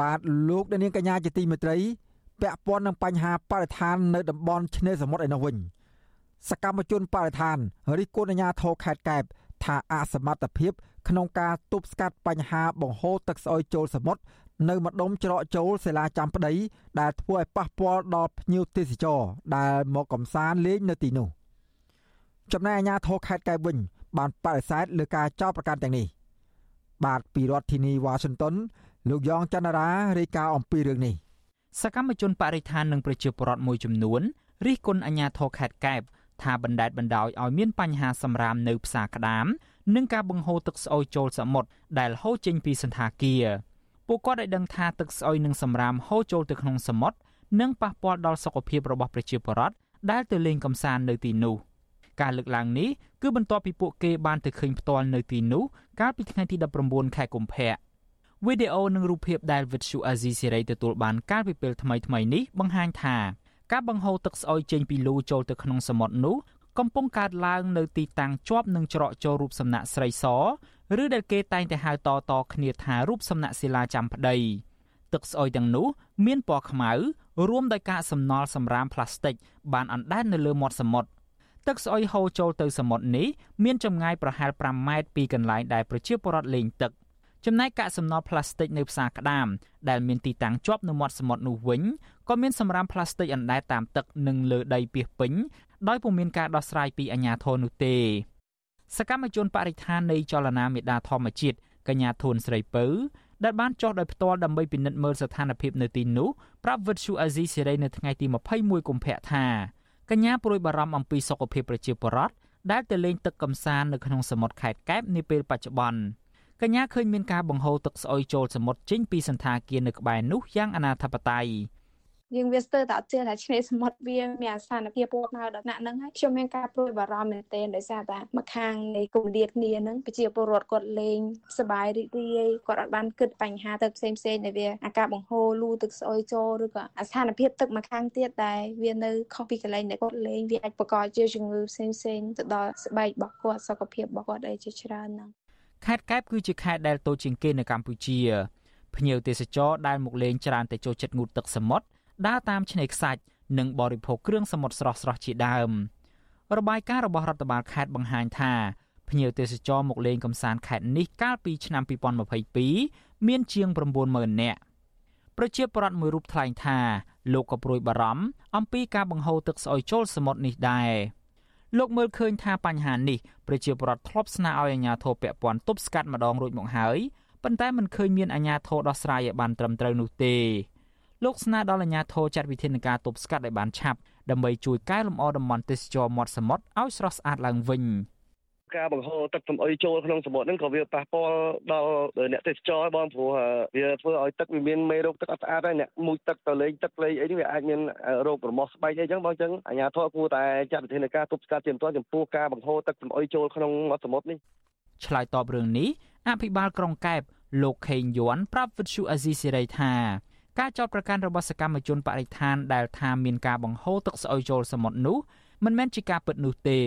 បាទលោកដានាងកញ្ញាជាទីមេត្រីពាក់ព័ន្ធនឹងបញ្ហាបរិស្ថាននៅតំបន់ឆ្នេរសមុទ្រឯនោះវិញសកម្មជនបរិស្ថានរិះគន់អាជ្ញាធរខេត្តកែបថាអសមត្ថភាពក្នុងការទប់ស្កាត់បញ្ហាបង្ហូរទឹកស្អុយចូលសមុទ្រនៅម្ដុំច្រកចូលសេលាចាំប្តី ដែលធ្វើឲ្យប៉ះពាល់ដល់ភ្ញៀវទេសចរដែលមកកំសាន្តលេងនៅទីនោះចំណែកអាជ្ញាធរខេត្តកែបវិញ បានបដិសេធលើការចោទប្រកាន់ទាំងនេះបាទពីរដ្ឋធានីវ៉ាស៊ីនតោន លោកយ៉ងច័ន្ទរារាយការណ៍អំពីរឿងនេះសកម្មជនបរិស្ថាននិងប្រជាពលរដ្ឋមួយចំនួនរិះគន់អាជ្ញាធរខេត្តកែបថាបណ្ដេតបណ្ដោយឲ្យមានបញ្ហាសម្រាមនៅផ្សារក្តាមនិងការបង្ហូរទឹកស្អុយចូលសមុទ្រដែលហូរចេញពីសន្តាគារពួកគាត់ឲ្យដឹងថាទឹកស្អុយនិងសម្រាមហូរចូលទៅក្នុងសមុទ្រនិងប៉ះពាល់ដល់សុខភាពរបស់ប្រជាពលរដ្ឋដែលទៅលេងកម្សាន្តនៅទីនោះការលើកឡើងនេះគឺបន្ទាប់ពីពួកគេបានទៅឃើញផ្ទាល់នៅទីនោះកាលពីថ្ងៃទី19ខែកុម្ភៈ វីដេអូនិងរូបភាពដែលវិទ្យុអាស៊ីសេរីទទួលបានកាលពីពេលថ្មីៗនេះបង្ហាញថាការបង្ហូរទឹកស្អុយចេញពីលូចូលទៅក្នុងសមុទ្រនោះកំពុងកើតឡើងនៅទីតាំងជាប់នឹងច្រកចូលរូបសំណាក់ស្រីសឬដែលគេតែងតែហៅតតគ្នាថារូបសំណាក់ศิលាចាំប្តីទឹកស្អុយទាំងនោះមានពណ៌ខ្មៅរួមដោយកាកសំណល់សម្រាមផ្លាស្ទិកបានអណ្ដែតនៅលើមាត់សមុទ្រទឹកស្អុយហូរចូលទៅសមុទ្រនេះមានចម្ងាយប្រហែល5ម៉ែត្រពីកន្លែងដែលប្រជាពលរដ្ឋលេងទឹក ចំណែកកាកសំណល់ផ្លាស្ទិកនៅផ្សារក្តាមដែលមានទីតាំងជាប់នៅមាត់សមុទ្រនោះវិញក៏មានសម្រាមផ្លាស្ទិកអណ្ដែតតាមទឹកនិងលើដីពាសពេញដោយពុំមានការដោះស្រាយពីអាជ្ញាធរនោះទេសកម្មជនបរិស្ថាននៃចលនាមេដាធម្មជាតិកញ្ញាធួនស្រីពៅដែលបានចុះដោយផ្ទាល់ដើម្បីពិនិត្យមើលស្ថានភាពនៅទីនោះប្រាប់វិទ្យុអាស៊ីសេរីនៅថ្ងៃទី21កុម្ភៈថាកញ្ញាព្រួយបារម្ភអំពីសុខភាពប្រជាពលរដ្ឋដែលទៅលេងទឹកកំសាន្តនៅក្នុងសមុទ្រខេត្តកែបនាពេលបច្ចុប្បន្ន កញ្ញាឃើញមានការបង្ហូរទឹកស្អុយចូលសមុទ្រចេញពីសន្តាគារនៅក្បែរនោះយ៉ាងអនាធបត័យយើងវាស្ទើរតែអត់ជឿថាឆ្នេរសមុទ្រវាមានអាសនភាពពណ៌ខ្មៅដល់ណាក់ហ្នឹងហើយខ្ញុំមានការព្រួយបារម្ភមែនទែនដោយសារតែម្ខាងនៃគុំលាតគ្នាហ្នឹងប្រជាពលរដ្ឋគាត់លេងសบายរីករាយគាត់អត់បានគិតបញ្ហាទៅផ្សេងផ្សេងដែលវាអាការបង្ហូរលូទឹកស្អុយចូលឬក៏អាសនភាពទឹកម្ខាងទៀតដែលវានៅខុសពីកន្លែងដែលគាត់លេងវាអាចបង្កជាជំងឺផ្សេងផ្សេងទៅដល់ស្បែករបស់គាត់សុខភាពរបស់គាត់អីជាច្រើនហ្នឹង ខេត្តកែបគឺជាខេត្តដែលតូចជាងគេនៅកម្ពុជាភ្ញៀវទេសចរដែលមកលេងច្រើនតែចូលចិត្តងូតទឹកសមុទ្រដើរតាមឆ្នេរខ្សាច់និងបរិភោគគ្រឿងសមុទ្រស្រស់ៗជាដើមរបាយការណ៍របស់រដ្ឋបាលខេត្តបង្ហាញថាភ្ញៀវទេសចរមកលេងកំសាន្តខេត្តនេះកាលពីឆ្នាំ2022មានជាង90000នាក់ប្រជាពលរដ្ឋមួយរូបថ្លែងថាលោកក៏ព្រួយបារម្ភអំពីការបង្ហូរទឹកស្អុយចូលសមុទ្រនេះដែរ លោកមើលឃើញថាបញ្ហានេះប្រជាពលរដ្ឋធ្លាប់ស្នើឲ្យអាជ្ញាធរពាក់ព័ន្ធទប់ស្កាត់ម្ដងរួចមកហើយប៉ុន្តែមិនឃើញមានអាជ្ញាធរដោះស្រាយឲ្យបានត្រឹមត្រូវនោះទេលោកស្នើដល់អាជ្ញាធរចាត់វិធានការទប់ស្កាត់ឲ្យបានឆាប់ដើម្បីជួយកែលម្អតំបន់ទេសចរមាត់សមុទ្រឲ្យស្រស់ស្អាតឡើងវិញ ការបង្ហូរទឹកសំអុយចូលក្នុងសមុទ្រហ្នឹងក៏វាប៉ះពាល់ដល់អ្នកទេសចរបងព្រោះវាធ្វើឲ្យទឹកវាមានមេរោគទឹកអត់ស្អាតហើយអ្នកមុជទឹកទៅលេងទឹកលេងអីនេះវាអាចមានរោគរមាស់ស្បែកអីចឹងបងចឹងអាជ្ញាធរគួរតែចាត់វិធានការទប់ស្កាត់ជាបន្ទាន់ចំពោះការបង្ហូរទឹកសំអុយចូលក្នុងមាត់សមុទ្រនេះឆ្លើយតបរឿងនេះអភិបាលក្រុងកែបលោកខេងយួនប្រាប់វិទ្យុអាស៊ីសេរីថាការចោទប្រកាន់របស់សកម្មជនបរិស្ថានដែលថាមានការបង្ហូរទឹកស្អុយចូលសមុទ្រនោះមិនមែនជាការពិតនោះទេ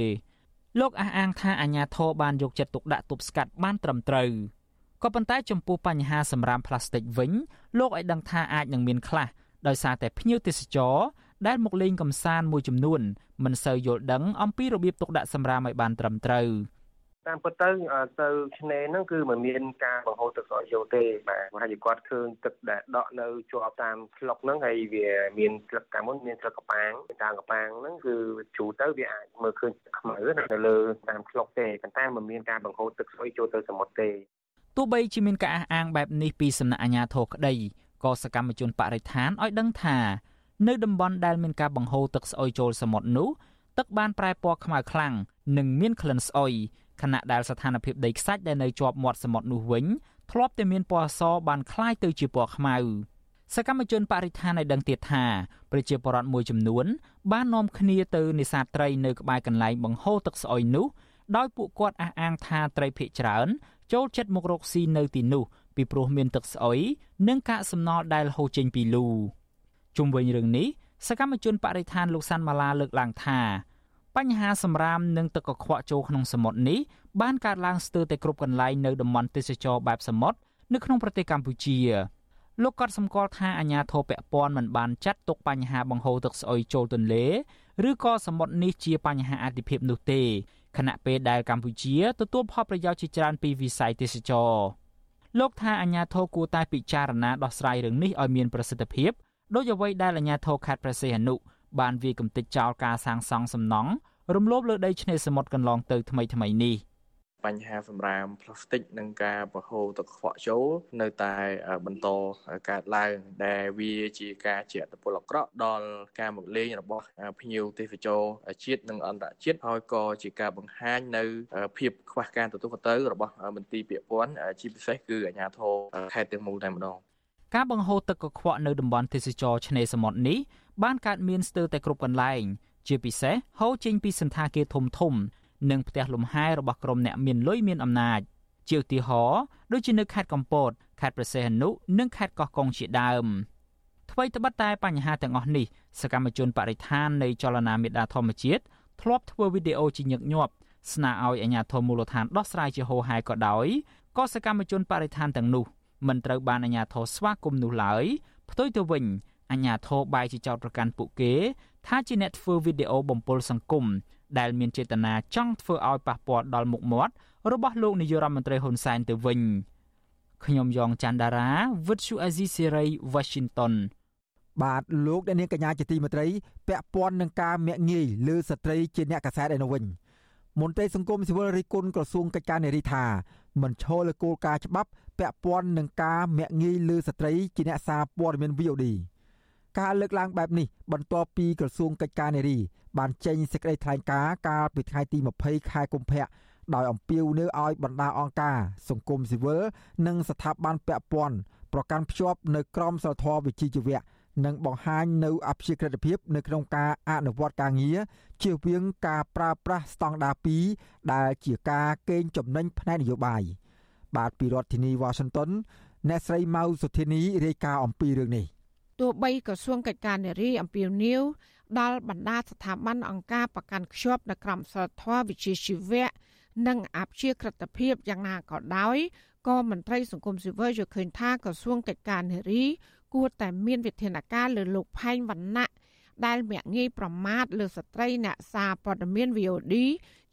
លោកអះអាងថាអាញាធរបានយកចិត្តទុកដាក់ទប់ស្កាត់បានត្រឹមត្រូវក៏ប៉ុន្តែចំពោះបញ្ហាសម្រាមផ្លាស្ទិកវិញលោកឲ្យដឹងថាអាចនឹងមានខ្លះដោយសារតែភ្ញៀវទេសចរដែលមកលេងកំសាន្តមួយចំនួនមិនសូវយល់ដឹងអំពីរបៀបទុកដាក់សម្រាមឲ្យបានត្រឹមត្រូវ។ តាមពិតទៅទៅឆ្នេរហ្នឹងគឺមិនមានការបង្ហូរទឹកស្រកយកទេបាទប្រហែលជាគាត់ឃើញទឹកដែលដក់នៅជាប់តាមស្លុកហ្នឹងហើយវាមានស្លឹកតាមមុនមានស្លឹកកប៉ាងតាមកប៉ាងហ្នឹងគឺជ្រូទៅវាអាចមើលឃើញខ្មៅនៅលើតាមស្លុកទេប៉ុន្តែមិនមានការបង្ហូរទឹកស្អុយចូលទៅសមុទ្រទេទោះបីជាមានការអះអាងបែបនេះពីសំណាក់អាជ្ញាធរក្តីក៏សកម្មជនបរិស្ថានឲ្យដឹងថានៅតំបន់ដែលមានការបង្ហូរទឹកស្អុយចូលសមុទ្រនោះទឹកបានប្រែពណ៌ខ្មៅខ្លាំងនិងមានក្លិនស្អុយ ខណៈដែលស្ថានភាពដីខ្សាច់ដែលនៅជាប់មាត់សមុទ្រនោះវិញធ្លាប់តែមានពណ៌សបានคล้ายទៅជាពណ៌ខ្មៅសកម្មជនបរិស្ថានឲ្យដឹងទៀតថាប្រជាពលរដ្ឋមួយចំនួនបាននាំគ្នាទៅនេសាទត្រីនៅក្បែរកន្លែងបង្ហូរទឹកស្អុយនោះដោយពួកគាត់អះអាងថាត្រីភ ieck ច្រើនចូលចិត្តមករកស៊ីនៅទីនោះពីព្រោះមានទឹកស្អុយនិងកាកសំណល់ដែលហូរចេញពីលូជុំវិញរឿងនេះសកម្មជនបរិស្ថានលោកសាន់ម៉ាឡាលើកឡើងថា បញ្ហាសម្រាមនិងទឹកកខ្វក់ចូលក្នុងសមុទ្រនេះបានកើតឡើងស្ទើរតែគ្រប់កន្លែងនៅតំបន់ទេសចរបែបសមុទ្រនៅក្នុងប្រទេសកម្ពុជាលោកក៏សម្គាល់ថាអាញាធរពពាន់មិនបានចាត់ទុកបញ្ហាបង្ហូរទឹកស្អុយចូលទន្លេឬក៏សមុទ្រនេះជាបញ្ហាអាទិភាពនោះទេខណៈពេលដែលកម្ពុជាទទួលផលប្រយោជន៍ជាច្រើនពីវិស័យទេសចរលោកថាអាញាធរគួរតែពិចារណាដោះស្រាយរឿងនេះឲ្យមានប្រសិទ្ធភាពដោយអ្វីដែលអាញាធរខេត្តព្រះសីហនុ បានវាកំទេចចោលការសាងសង់សំណង់រំលោភលើដីឆ្នេរសមុទ្រកន្លងទៅថ្មីថ្មីនេះបញ្ហាសម្រាមផ្លាស្ទិកនិងការបង្ហូរទឹកខ្វក់ចូលនៅតែបន្តកើតឡើងដែលវាជាការជាអត្តពលអាក្រក់ដល់ការមកលេងរបស់ភ្ញៀវទេសចរជាតិនិងអន្តរជាតិហើយក៏ជាការបង្ហាញនៅភាពខ្វះការទទួលខុសត្រូវរបស់មន្ទីរពាក់ព័ន្ធជាពិសេសគឺអាជ្ញាធរខេត្តទាំងមូលតែម្ដងការបង្ហូរទឹកកខ្វក់នៅតំបន់ទេសចរឆ្នេរសមុទ្រនេះ បានកើតមានស្ទើរតែគ្រប់កន្លែង ជាពិសេសហូរចេញពីសន្តាគារធំធំ និងផ្ទះលំហែរបស់ក្រុមអ្នកមានលុយមានអំណាចជាឧទាហរណ៍ដូចជានៅខេត្តកំពតខេត្តព្រះសីហនុនិងខេត្តកោះកុងជាដើមថ្មីត្បិតតែបញ្ហាទាំងអស់នេះសកម្មជនបរិស្ថាននៃចលនាមេដាធម្មជាតិធ្លាប់ធ្វើវីដេអូជាញឹកញាប់ស្នើឲ្យអាជ្ញាធរមូលដ្ឋានដោះស្រាយជាហោហែក៏ដោយក៏សកម្មជនបរិស្ថានទាំងនោះមិនត្រូវបានអាជ្ញាធរស្វាគមន៍នោះឡើយផ្ទុយទៅវិញ អញ្ញាធរបាយជាចោតប្រកាន់ពួកគេ ថាជាអ្នកធ្វើវីដេអូបំពុលសង្គមដែលមានចេតនាចង់ធ្វើឲ្យប៉ះពាល់ដល់មុខមាត់របស់លោកនាយករដ្ឋមន្ត្រីហ៊ុនសែនទៅវិញខ្ញុំយ៉ងច័ន្ទដារាវិទ្យុអេស៊ីសេរី Washington បាទលោកអ្នកនាងកញ្ញាជាទីមេត្រីពាក់ព័ន្ធនឹងការមាក់ងាយលើស្ត្រីជាអ្នកកសែតឯនោះវិញមន្ត្រីសង្គមស៊ីវិលរិះគន់ក្រសួងកិច្ចការនារីថាមិនឈលលើគោលការណ៍ច្បាប់ពាក់ព័ន្ធនឹងការមាក់ងាយលើស្ត្រីជាអ្នកសារព័ត៌មាន VOD ការលើកឡើងបែបនេះបន្ទាប់ពីក្រសួងកិច្ចការនារីបានចេញសេចក្តីថ្លែងការណ៍កាលពីថ្ងៃទី20ខែកុម្ភៈដោយអំពាវនាវឲ្យបណ្ដាអង្គការសង្គមស៊ីវិលនិងស្ថាប័នពាក់ព័ន្ធប្រកាន់ភ្ជាប់នៅក្រមសីលធម៌វិជ្ជាជីវៈនិងបង្ហាញនៅអព្យាក្រឹតភាពនៅក្នុងការអនុវត្តការងារជៀសវាងការប្រើប្រាស់ស្តង់ដារ2ដែលជាការកេងចំណេញផ្នែកនយោបាយបាទពីរដ្ឋធានី Washington អ្នកស្រីម៉ៅសុធានីរាយការណ៍អំពីរឿងនេះ ទោះបីក្រសួងកិច្ចការនារីអំពាវនាវដល់បណ្ដាស្ថាប័នអង្គការប្រកាន់ខ្ជាប់នៅក្រមសីលធម៌វិជ្ជាជីវៈនិងអព្យាក្រឹតភាពយ៉ាងណាក៏ដោយក៏មន្ត្រីសង្គមស៊ីវិលយល់ឃើញថាក្រសួងកិច្ចការនារីគួរតែមានវិធានការលើលោកផែងវណ្ណៈដែលមាក់ងាយប្រមាថលើស្ត្រីអ្នកសារព័ត៌មាន VOD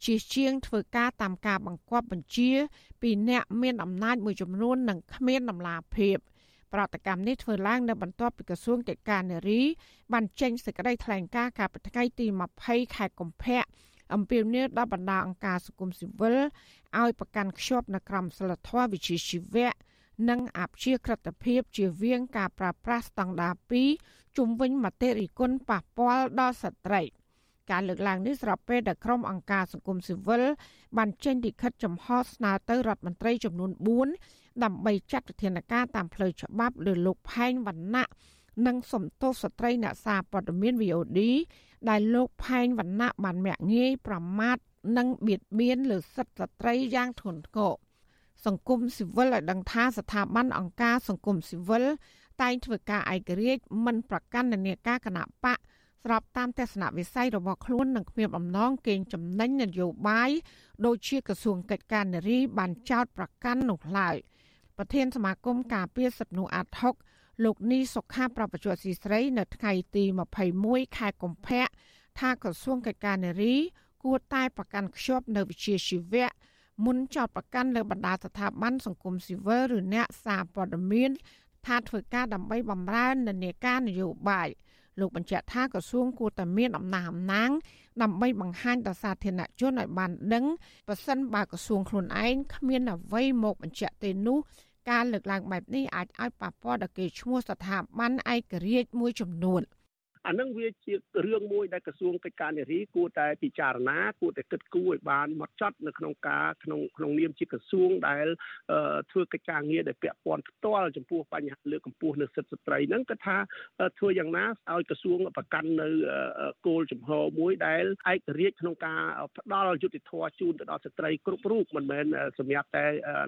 ជាជាងធ្វើការតាមការបង្គាប់បញ្ជា ពីអ្នកមានអំណាចមួយចំនួននិងគ្មានដំណាភាព ប្រតិកម្មនេះធ្វើឡើងនៅបន្ទាប់ពីក្រសួងកិច្ចការនារីបានចេញសេចក្តីថ្លែងការណ៍កាលពីថ្ងៃទី20ខែកុម្ភៈអំពាវនាវដល់បណ្ដាអង្គការសង្គមស៊ីវិលឲ្យប្រកាន់ខ្ជាប់នៅក្រមសីលធម៌វិជ្ជាជីវៈនិងអព្យាក្រឹតភាពជាវៀងការប្រើប្រាស់ស្តង់ដារ2ជំវិញមតិរិគុណប៉ះពាល់ដល់ស្ត្រីការលើកឡើងនេះស្របពេលដែលក្រុមអង្គការសង្គមស៊ីវិលបានចេញលិខិតចំហស្នើទៅរដ្ឋមន្ត្រីចំនួន4 ដើម្បីចាត់វិធានការតាមផ្លូវច្បាប់លើលោកផែងវណ្ណៈនិងសំទោសស្ត្រីអ្នកសារព័ត៌មាន VOD ដែលលោកផែងវណ្ណៈបានមាក់ងាយប្រមាថនិងបៀតបៀនលើសិទ្ធិស្ត្រីយ៉ាងធ្ងន់ធ្ងរសង្គមស៊ីវិលឲ្យដឹងថាស្ថាប័នអង្គការសង្គមស៊ីវិលតែងធ្វើការឯករាជ្យមិនប្រកាន់នានាការគណៈបកស្របតាមទស្សនវិស័យរបស់ខ្លួននិងគ្មានបំណងកេងចំណេញនយោបាយដូចជាក្រសួងកិច្ចការនារីបានចោទប្រកាន់នោះឡើយ ប្រធានសមាគមការពារសិទ្ធិមនុស្សអាត់ហុកលោកនីសុខាប្រពន្ធស៊ីស្រី នៅថ្ងៃទី21ខែកុម្ភៈថាក្រសួងកិច្ចការនារី គួរតែប្រកាន់ខ្ជាប់នៅវិជាជីវៈមុនចោតប្រកាន់លើបណ្ដាស្ថាប័នសង្គមស៊ីវិលឬអ្នកសារព័ត៌មានថាធ្វើការដើម្បីបំរើនិន្នាការនយោបាយលោកបញ្ជាក់ថាក្រសួងគួរតែមានអំណាចអំណាងដើម្បីបង្ហាញដល់សាធារណជនឲ្យបានដឹងប្រសិនបើក្រសួងខ្លួនឯងគ្មានអ្វីមកបញ្ជាក់ទេនោះ ការលើកឡើងបែបនេះអាចឲ្យប៉ះពាល់ដល់កេរ្តិ៍ឈ្មោះស្ថាប័នឯករាជ្យមួយចំនួន។ អានឹងវាជារឿងមួយដែលក្រសួងកិច្ចការនារីគួរតែពិចារណាគួរតែគិតគូរឲ្យបានម៉ត់ចត់នៅក្នុងការក្នុងក្នុងនាមជាក្រសួងដែលធ្វើកិច្ចការងារដែលពាក់ព័ន្ធផ្ទាល់ចំពោះបញ្ហាលើកកម្ពស់នៅសិទ្ធិស្ត្រីហ្នឹងគឺថាធ្វើយ៉ាងណាឲ្យក្រសួងប្រកាន់នៅគោលចំហមួយដែលឯករាជ្យក្នុងការផ្ដល់យុត្តិធម៌ជូនទៅដល់ស្ត្រីគ្រប់រូបមិនមែនសម្រាប់តែ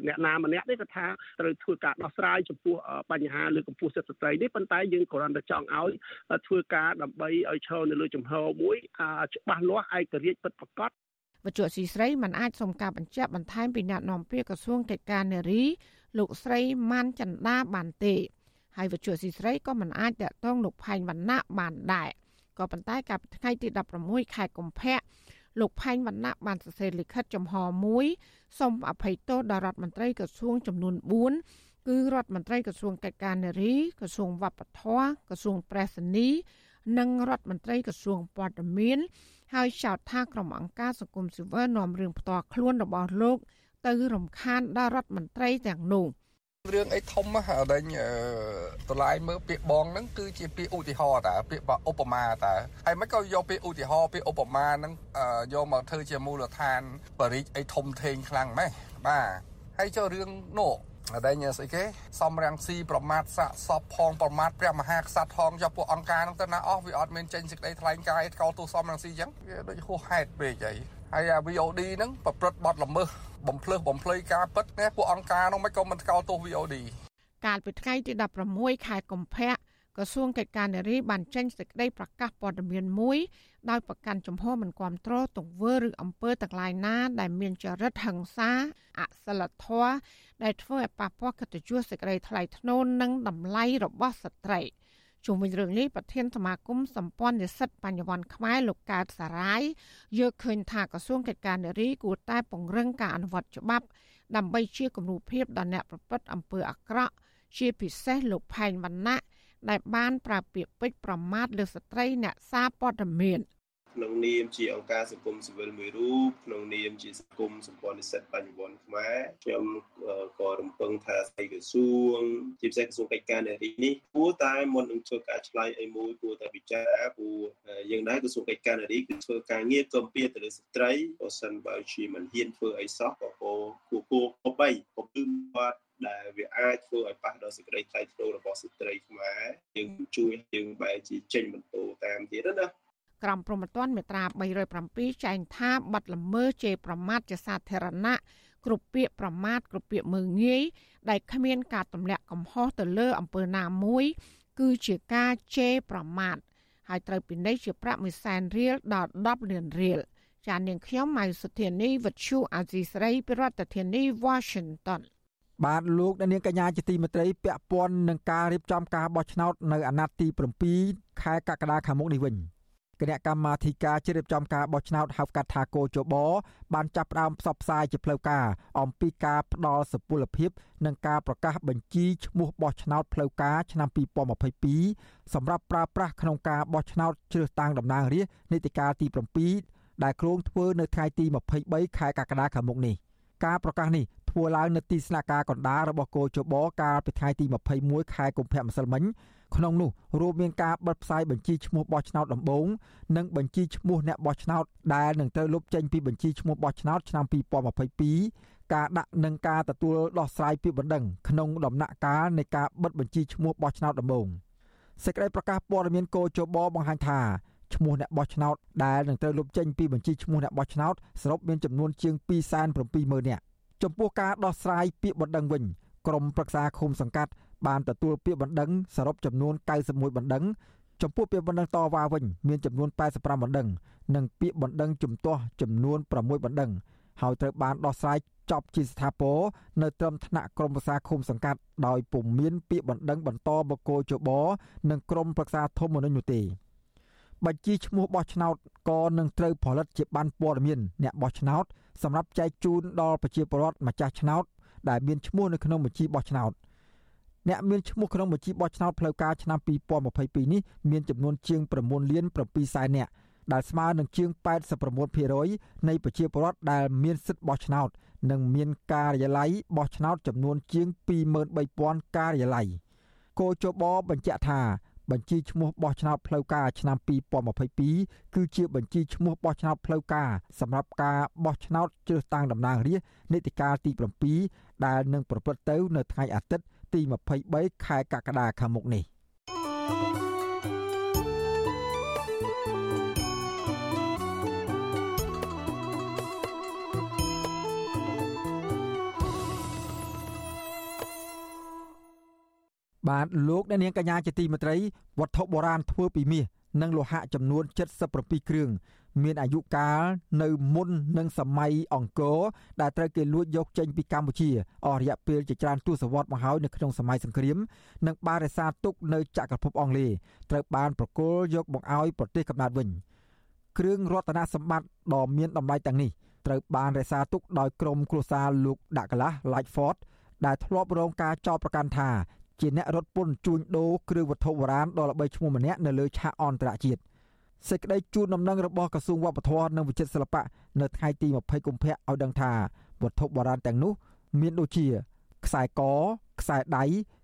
អ្នកណាម្នាក់ទេគឺថាត្រូវធ្វើការដោះស្រាយចំពោះបញ្ហាលើកកម្ពស់សិទ្ធិស្ត្រីនេះប៉ុន្តែយើងគ្រាន់តែចង់ឲ្យធ្វើការដើម្បីឲ្យឈរនៅលើចំហមួយច្បាស់លាស់ឯករាជ្យពិតប្រាកដវត្ថុស៊ីស្រីមិនអាចសុំការបញ្ជាក់បន្ថែមពីអ្នកនាំពាក្យក្រសួងកិច្ចការនារីលោកស្រីម៉ាន់ចន្ទាបានទេហើយវត្ថុស៊ីស្រីក៏មិនអាចតាក់ទងលោកផែងវណ្ណៈបានដែរក៏ប៉ុន្តែកាលពីថ្ងៃទី16ខែកុម្ភៈលោកផែងវណ្ណៈបានសរសេរលិខិតចំហមួយសូមអភ័យទោសដល់រដ្ឋមន្ត្រីក្រសួងចំនួន4គឺរដ្ឋមន្ត្រីក្រសួងកិច្ចការនារីក្រសួងវប្បធម៌ក្រសួងប្រៃសណី និងរដ្ឋមន្ត្រីក្រសួងព័ត៌មានហើយចោទថាក្រុមអង្គការសង្គមស៊ីវិលនាំរឿងផ្ទាល់ខ្លួនរបស់លោក ទៅរំខានដល់រដ្ឋមន្ត្រីទាំងនោះរឿងអីធំហ่าដែលតឡាយមើលពាក្យបងហ្នឹងគឺជាពាក្យឧទាហរណ៍តាពាក្យឧបមាតាហើយមិនក៏យកពាក្យឧទាហរណ៍ពាក្យឧបមាហ្នឹងយកមកធ្វើជាមូលដ្ឋានបរិយាអីធំធេងខ្លាំងម៉េះបាទហើយចូលរឿងនោះ ដែលញ៉ាស្អីគេសំរាំងស៊ីប្រមាថសាកសពផងប្រមាថព្រះមហាក្សត្រផងយកពួកអង្គការហ្នឹងទៅណាអស់វាអត់មានចេញសេចក្តីថ្លែងការណ៍ឯកោទោសសំរាំងស៊ីអញ្ចឹងវាដូចហួសហេតុពេកអីហើយអា VOD ហ្នឹងប្រព្រឹត្តបទល្មើសបំភ្លើសបំភ្លៃការពិតណាពួកអង្គការហ្នឹងមិនក៏មិនថ្កោលទោស VOD កាលពីថ្ងៃទី16ខែកុម្ភៈក្រសួងកិច្ចការនារីបានចេញសេចក្តីប្រកាសព័ត៌មានមួយ ដោយប្រកាន់ជំហរមិនគ្រប់គ្រងទង្វើឬអំពើទាំងឡាយណា ដែលមានចរិតហិង្សាអសិលធម៌ដែលធ្វើឲ្យប៉ះពាល់កិត្តិយសសេចក្តីថ្លៃថ្នូរនិងតម្លៃរបស់ស្ត្រីជុំវិញរឿងនេះប្រធានសមាគមសម្ព័ន្ធនិស្សិតបញ្ញវន្តខ្មែរលោកកើតសារាយយល់ឃើញថាក្រសួងកិច្ចការនារីគួរតែពង្រឹងការអនុវត្តច្បាប់ ដើម្បីជាគំរូភាពដល់អ្នកប្រព្រឹត្តអំពើអាក្រក់ជាពិសេសលោកផែងវណ្ណៈ ដែលបានប្រើពាក្យពេចន៍ប្រមាថលើស្ត្រីអ្នកសារព័ត៌មាន។ក្នុងនាមជាអង្គការសង្គមស៊ីវិលមួយរូបក្នុងនាមជាសង្គមសម្ព័ន្ធនិស្សិតបញ្ញវន្តខ្មែរខ្ញុំក៏រំពឹងថាស្ដីក្រសួងជាពិសេសក្រសួងកិច្ចការនារីនេះគួរតែមុននឹងធ្វើការឆ្លើយអីមួយគួរតែពិចារណាព្រោះយ៉ាងណាក្រសួងកិច្ចការនារីគឺធ្វើការងារកំពីទៅលើស្ត្រីបើសិនបើជាមិនហ៊ានធ្វើអីសោះក៏គួរគួរគួរគប្បីគំទឹមបាត់ ដែលវាអាចធ្វើឲ្យប៉ះដល់សេចក្តីថ្លៃថ្នូររបស់ស្ត្រីខ្មែរយើងជួយយើងបែរជាចេញបន្ទោតាមទៀតណាក្រមព្រហ្មទណ្ឌមាត្រា307ចែងថាបាត់ល្មើសជេរប្រមាថជាសាធារណៈគ្រប់ពាក្យប្រមាថគ្រប់ពាក្យមើងងាយដែលគ្មានការទម្លាក់កំហុសទៅលើអំពើណាមួយ គឺជាការជេរប្រមាថហើយត្រូវពិន័យជាប្រាក់1សែនរៀលដល់10លានរៀលចាននាងខ្ញុំម៉ៃសុធានីវិទ្យុអាស៊ីស្រីប្រធានាធិបតី Washington បាទលោកអ្នកនាងកញ្ញាជាទីមេត្រីពាក់ព័ន្ធនឹងការរៀបចំការបោះឆ្នោតនៅអាណត្តិទី7ខែកក្កដាខាងមុខនេះវិញគណៈកម្មាធិការជ្រៀបចំការបោះឆ្នោតហៅកាត់ថាកោជបបានចាប់ផ្ដើមផ្សព្វផ្សាយជាផ្លូវការអំពីការផ្ដល់សុពលភាពនិងការប្រកាសបញ្ជីឈ្មោះបោះឆ្នោតផ្លូវការឆ្នាំ2022សម្រាប់ប្រើប្រាស់ក្នុងការបោះឆ្នោតជ្រើសតាំងតំណាងរាស្ត្រនីតិកាលទី7ដែលគ្រោងធ្វើនៅថ្ងៃទី23ខែកក្កដាខាងមុខនេះការប្រកាសនេះ ធ្វើឡើងនៅទីស្នាក់ការកណ្ដាលរបស់កោជបកាលពីថ្ងៃទី21ខែកុម្ភៈម្សិលមិញក្នុងនោះរួមមានការបិទផ្សាយបញ្ជីឈ្មោះបោះឆ្នោតដំបូងនិងបញ្ជីឈ្មោះអ្នកបោះឆ្នោតដែលនឹងត្រូវលុបចេញពីបញ្ជីឈ្មោះបោះឆ្នោតឆ្នាំ2022ការដាក់និងការទទួលដោះស្រាយពាក្យបណ្ដឹងក្នុងដំណាក់កាលនៃការបិទបញ្ជីឈ្មោះបោះឆ្នោតដំបូងសេចក្តីប្រកាសព័ត៌មានកោជបបង្ហាញថាឈ្មោះអ្នកបោះឆ្នោតដែលនឹងត្រូវលុបចេញពីបញ្ជីឈ្មោះអ្នកបោះឆ្នោតសរុបមានចំនួនជាង270,000នាក់ ចំពោះការដោះស្រាយពាក្យបណ្ដឹងវិញក្រមប្រឹក្សាឃុំសង្កាត់បានទទួលពាក្យបណ្ដឹងសរុបចំនួន91បណ្ដឹងចំពោះពាក្យបណ្ដឹងតវ៉ាវិញមានចំនួន85បណ្ដឹងនិងពាក្យបណ្ដឹងជំទាស់ចំនួន6បណ្ដឹងហើយត្រូវបានដោះស្រាយចប់ជាស្ថាពរនៅត្រឹមថ្នាក់ក្រមប្រឹក្សាឃុំសង្កាត់ដោយពុំមានពាក្យបណ្ដឹងបន្តបកគោជបនិងក្រមប្រឹក្សាធម្មនុញ្ញនោះទេបញ្ជីឈ្មោះបោះឆ្នោតក៏នឹងត្រូវផលិតជាបានព័ត៌មានអ្នកបោះឆ្នោត សម្រាប់ចែកជូនដល់ប្រជាពលរដ្ឋម្ចាស់ឆ្នោតដែលមានឈ្មោះនៅក្នុងបញ្ជីបោះឆ្នោតអ្នកមានឈ្មោះក្នុងបញ្ជីបោះឆ្នោតផ្លូវការឆ្នាំ2022នេះមានចំនួនជាង9លាន7សែននាក់ដែលស្មើនឹងជាង89%នៃប្រជាពលរដ្ឋដែលមានសិទ្ធិបោះឆ្នោត និងមានការិយាល័យបោះឆ្នោតចំនួនជាង23000ការិយាល័យកោជបបញ្ជាក់ថា បញ្ជីឈ្មោះបោះឆ្នោតផ្លូវការឆ្នាំ2022គឺជាបញ្ជីឈ្មោះបោះឆ្នោតផ្លូវការសម្រាប់ការបោះឆ្នោតជ្រើសតាំងតំណាងរាស្ត្រនីតិកាលទី7ដែលនឹងប្រព្រឹត្តទៅនៅថ្ងៃអាទិត្យទី23ខែកក្កដាខាងមុខនេះ បាទលោកអ្នកនាងកញ្ញាជាទីមេត្រីវត្ថុបុរាណធ្វើពីមាសនិងលោហៈចំនួន77គ្រឿងមានអាយុកាលនៅមុននឹងសម័យអង្គរដែលត្រូវគេលួចយកចេញពីកម្ពុជាអស់រយៈពេលជាច្រើនទសវត្សរ៍មកហើយនៅក្នុងសម័យសង្គ្រាមនិងបានរក្សាទុកនៅចក្រភពអង់គ្លេសត្រូវបានប្រគល់យកមកឲ្យប្រទេសកំណើតវិញគ្រឿងរតនសម្បត្តិដ៏មានតម្លៃទាំងនេះត្រូវបានរក្សាទុកដោយក្រុមគ្រួសារលោកដាក់កលាស់ Lightford ដែលធ្លាប់រងការចោទប្រកាន់ថា ជាអ្នករត់ពន្ធជួញដូរគ្រឿងវត្ថុបុរាណដ៏ល្បីឈ្មោះម្នាក់នៅលើឆាកអន្តរជាតិសេចក្តីជូនដំណឹងរបស់ក្រសួងវប្បធម៌និងវិចិត្រសិល្បៈនៅថ្ងៃទី20កុម្ភៈឲ្យដឹងថាវត្ថុបុរាណទាំងនោះ មានដូចជា ខ្សែកខ្សែដៃ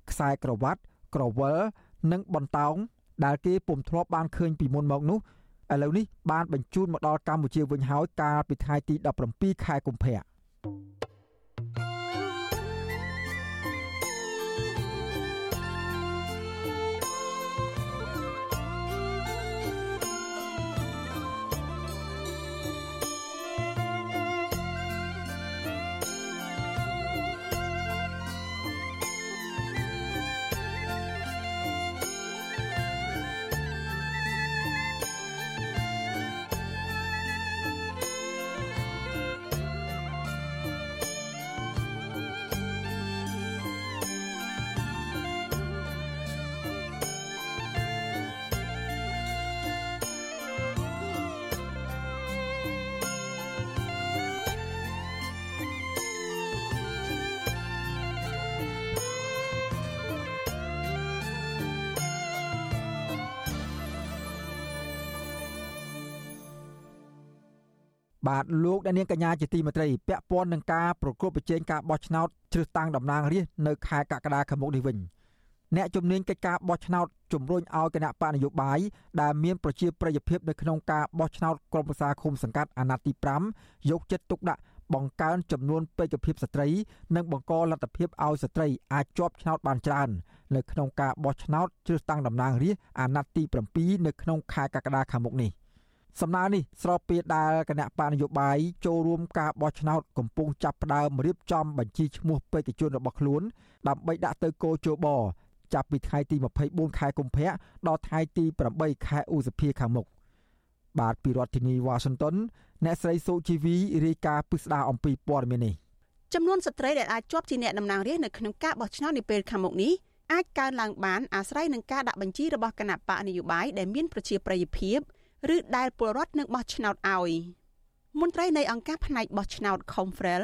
ខ្សែក្រវ៉ាត់ក្រវិលនិងបន្តោងដែលគេពុំធ្លាប់បានឃើញពីមុនមកនោះឥឡូវនេះបានបញ្ជូនមកដល់កម្ពុជាវិញហើយកាលពីថ្ងៃទី17ខែកុម្ភៈ បាទលោកអ្នកនាងកញ្ញាជាទីមេត្រីពាក់ព័ន្ធនឹងការប្រកួតប្រជែងការបោះឆ្នោតជ្រើសតាំងតំណាងរាស្ត្រនៅខែកក្កដាខាងមុខនេះវិញអ្នកជំនាញកិច្ចការបោះឆ្នោតជំរុញឲ្យគណៈបកនយោបាយដែលមានប្រជាប្រិយភាពនៅក្នុងការបោះឆ្នោតក្រុមប្រឹក្សាឃុំសង្កាត់អាណត្តិទី5យកចិត្តទុកដាក់បង្កើនចំនួនពេកភាពស្ត្រី និងបង្កលទ្ធភាពឲ្យស្ត្រីអាចជាប់ឆ្នោតបានច្រើននៅក្នុងការបោះឆ្នោតជ្រើសតាំងតំណាងរាស្ត្រអាណត្តិទី7នៅក្នុងខែកក្កដាខាងមុខនេះ សំណើនេះស្របពេលដែលគណៈបកនយោបាយចូលរួមការបោះឆ្នោតកំពុងចាប់ផ្ដើមរៀបចំបញ្ជីឈ្មោះបេក្ខជនរបស់ខ្លួនដើម្បីដាក់ទៅគោជបចាប់ពីថ្ងៃទី24ខែកុម្ភៈដល់ថ្ងៃទី8ខែឧសភាខាងមុខបាទពីរដ្ឋធានីវ៉ាស៊ីនតោនអ្នកស្រីសូជីវីរាយការណ៍ពិស្ដារអំពីព័ត៌មាននេះចំនួនស្ត្រីដែលអាចជាប់ជាអ្នកតំណាងរាស្ត្រនៅក្នុងការបោះឆ្នោតនាពេលខាងមុខនេះអាចកើនឡើងបានអាស្រ័យនឹងការដាក់បញ្ជីរបស់គណៈបកនយោបាយដែលមានប្រជាប្រិយភាព ឬដែលពលរដ្ឋនឹងបោះឆ្នោតឲ្យមន្ត្រីនៃអង្គការផ្នែកបោះឆ្នោត Confrel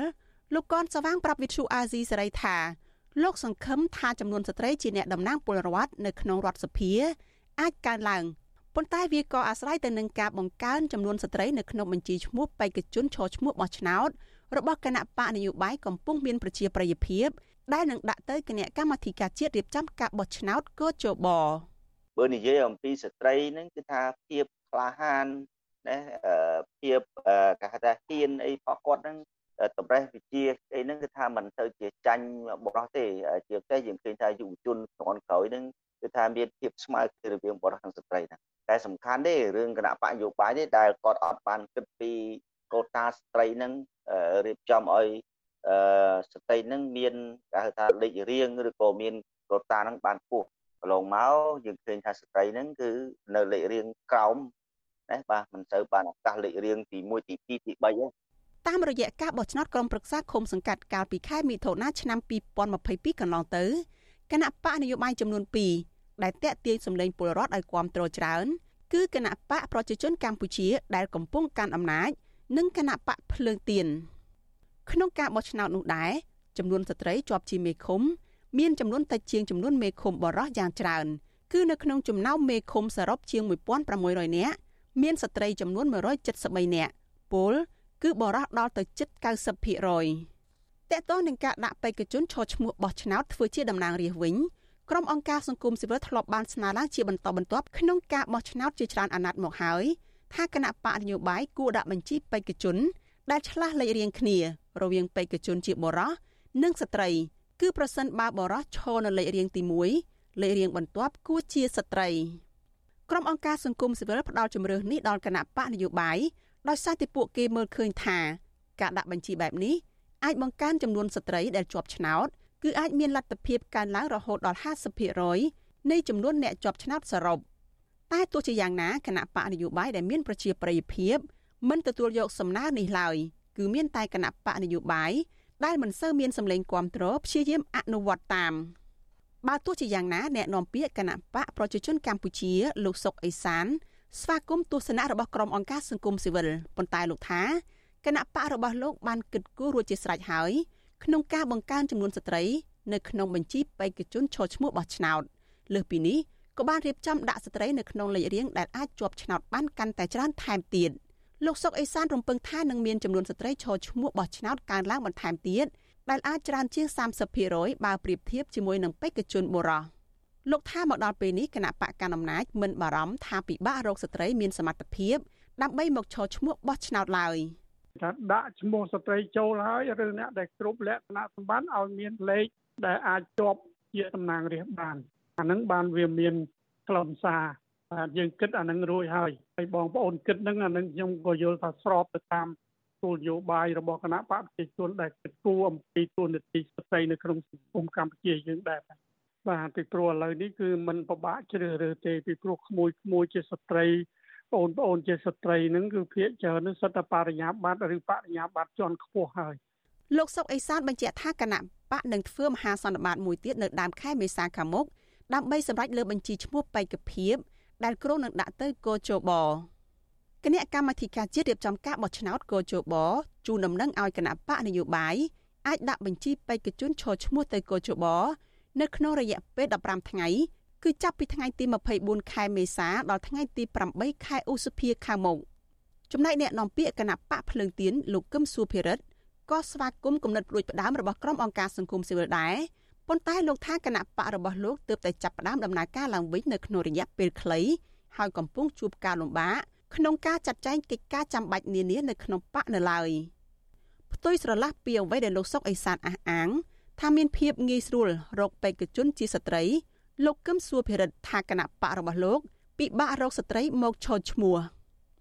លោកកនសវាងប្រាប់វិទ្យុអាស៊ីសេរីថាលោកសង្ឃឹមថាចំនួនស្ត្រីជាអ្នកតំណាងពលរដ្ឋនៅក្នុងរដ្ឋសភា អាចកើនឡើងប៉ុន្តែវាក៏អាស្រ័យទៅនឹងការបង្កើនចំនួនស្ត្រីនៅក្នុងបញ្ជីឈ្មោះបេក្ខជនឈរឈ្មោះបោះឆ្នោតរបស់គណៈបកនយោបាយកំពុងមានប្រជាប្រិយភាពដែលនឹងដាក់ទៅគណៈកម្មាធិការជាតិរៀបចំការបោះឆ្នោតកោជបបើនិយាយអំពីស្ត្រីហ្នឹងគឺថាភាព ក្លាហានណាភាពគេហៅថាហ៊ានអីរបស់គាត់ហ្នឹងតម្រេះវិជាអីហ្នឹងគឺថាมันទៅជាចាញ់បរោះទេជាពិសេសយើងឃើញថាយុវជនជំនាន់ក្រោយហ្នឹងគឺថាមានភាពស្មើគ្នារវាងបរិសុទ្ធនិងស្ត្រីហ្នឹងតែសំខាន់ទេរឿងគណៈបកនយោបាយទេដែលគាត់អត់បានគិតពីកូតាស្ត្រីហ្នឹងរៀបចំឲ្យអឺស្ត្រីហ្នឹងមានគេហៅថាលេខរៀងឬក៏មានកូតាហ្នឹងបានពោះកន្លងមកយើងឃើញថាស្ត្រីហ្នឹងគឺនៅលេខរៀងក្រោម ណាបាទមិនសូវបានឱកាសលេខរៀងទី1ទី2ទី3ទេតាមរយៈការបោះឆ្នោតក្រុមប្រឹក្សាឃុំសង្កាត់កាលពីខែមិថុនាឆ្នាំ2022កន្លងទៅគណៈបកនយោបាយចំនួន2ដែលតាក់ទាញសម្លេងពលរដ្ឋឲ្យគាំទ្រច្រើនគឺគណៈបកប្រជាជនកម្ពុជាដែលកំពុងកាន់អំណាច និងគណៈបកភ្លើងទៀនក្នុងការបោះឆ្នោតនោះដែរចំនួនស្ត្រីជាប់ជាមេឃុំ មានចំនួនតិចជាងចំនួនមេឃុំបរោះយ៉ាងច្រើន គឺនៅក្នុងចំណោមមេឃុំសរុបជាង1600នាក់ មានស្ត្រីចំនួន173នាក់ពលគឺបរោះដល់ទៅជិត90%តើតើនឹងការដាក់បេក្ខជនឈរឈ្មោះបោះឆ្នោតធ្វើជាតំណាងរាស្ត្រវិញក្រុមអង្គការសង្គមស៊ីវិលធ្លាប់បានស្នើឡើងជាបន្តបន្ទាប់ក្នុងការបោះឆ្នោតជាច្រើនអាណត្តិមកហើយថាគណៈបកនយោបាយគួរដាក់បញ្ជីបេក្ខជន ដែលឆ្លាស់លេខរៀងគ្នា រវាងបេក្ខជនជាបុរសនិងស្ត្រី គឺប្រសិនបើបុរសឈរនៅលេខរៀងទី1លេខរៀងបន្ទាប់គួរជាស្ត្រី ក្រុមអង្គការសង្គមស៊ីវិលផ្ដល់ជំរឿននេះដល់គណៈបកនយោបាយដោយសារតែពួកគេមើលឃើញថាការដាក់បញ្ជីបែបនេះអាចបង្កើនចំនួនស្ត្រីដែលជាប់ឆ្នោតគឺអាចមានលទ្ធភាពកើនឡើងរហូតដល់50%នៃចំនួនអ្នកជាប់ឆ្នោតសរុបតែទោះជាយ៉ាងណាគណៈបកនយោបាយដែលមានប្រជាប្រិយភាពមិនទទួលយកសំណើនេះឡើយគឺមានតែគណៈបកនយោបាយដែលមិនសូវមានសម្លេងគាំទ្រព្យាយាមអនុវត្តតាម បើទោះជាយ៉ាងណាអ្នកនាំពាក្យគណៈបកប្រជាជនកម្ពុជាលោកសុកអេសានស្វាគមន៍ទស្សនៈរបស់ក្រុមអង្គការសង្គមស៊ីវិលប៉ុន្តែលោកថាគណៈបករបស់លោកបានគិតគូររួចជាស្រេចហើយក្នុងការបង្កើនចំនួនស្ត្រីនៅក្នុងបញ្ជីបេក្ខជនឈរឈ្មោះបោះឆ្នោតលើសពីនេះក៏បានរៀបចំដាក់ស្ត្រីនៅក្នុងលេខរៀងដែលអាចជាប់ឆ្នោតបានកាន់តែច្រើនថែមទៀតលោកសុកអេសានរំពឹងថានឹងមានចំនួនស្ត្រីឈរឈ្មោះបោះឆ្នោតកើនឡើងបន្ថែមទៀត ដែលអាចច្រើនជាង30%បើប្រៀបធៀបជាមួយនឹងបេក្ខជនបុរសលោកថាមកដល់ពេលនេះគណៈបកកណ្ដាលអំណាចមិនបារម្ភថាពិបាករកស្ត្រីមានសមត្ថភាពដើម្បីមកឈរឈ្មោះបោះឆ្នោតឡើយ។ថាដាក់ឈ្មោះស្ត្រីចូលហើយឬអ្នកដែលគ្រប់លក្ខណៈសម្បត្តិឲ្យមានលេខដែលអាចជាប់ជាតំណាងរាស្ត្របានអានឹងបានវាមានខ្លឹមសារបាទយើងគិតអានឹងរួចហើយហើយបងប្អូនគិតនឹងអានឹងខ្ញុំក៏យល់ថាស្របទៅតាម គោលនយោបាយរបស់គណៈបកប្រជាជនដែលគិតគូរអំពីទូនាទីស្ត្រីនៅក្នុងសង្គមកម្ពុជាយើងដែរបាទពីព្រោះឥឡូវនេះគឺมันពិបាកជ្រើសរើសទេពីព្រោះក្មួយក្មួយជាស្ត្រីបងប្អូនជាស្ត្រីហ្នឹងគឺភាកច្រើននឹងសិតតែបរិញ្ញាបត្រឬបរិញ្ញាបត្រជាន់ខ្ពស់ហើយលោកសុកអេសានបញ្ជាក់ថាគណៈបកនឹងធ្វើមហាសន្និបាតមួយទៀតនៅដើមខែមេសាខាងមុខដើម្បីសម្រេចលើបញ្ជីឈ្មោះបេក្ខភាពដែលគ្រោងនឹងដាក់ទៅកោជប គណៈកម្មាធិការជាតិរៀបចំការបោះឆ្នោតកោជបជូនដំណឹងឲ្យគណៈបកនយោបាយអាចដាក់បញ្ជីបេក្ខជនឈរឈ្មោះទៅកោជបនៅក្នុងរយៈពេល15ថ្ងៃគឺចាប់ពីថ្ងៃទី24ខែមេសាដល់ថ្ងៃទី8ខែឧសភាខាងមុខចំណែកអ្នកនាំពាក្យគណៈបកភ្លើងទៀនលោកកឹមសុភិរិទ្ធក៏ស្វាគមន៍គំនិតរួចផ្ដើមរបស់ក្រុមអង្គការសង្គមស៊ីវិលដែរប៉ុន្តែលោកថាគណៈបករបស់លោកទើបតែចាប់ផ្ដើមដំណើរការឡើងវិញនៅក្នុងរយៈពេលខ្លីហើយកំពុងជួបការលំបាក ក្នុងការចាត់ចែងកិច្ចការចាំបាច់នានានៅក្នុងបកនៅឡើយផ្ទុយស្រឡះពីអ្វីដែលលោកសុកអេសានអះអាងថាមានភាពងាយស្រួលរកបេក្ខជនជាស្ត្រីលោកកឹមសួរភិរិទ្ធថាគណៈបករបស់លោកពិបាករកស្ត្រីមកឈរឈ្មោះ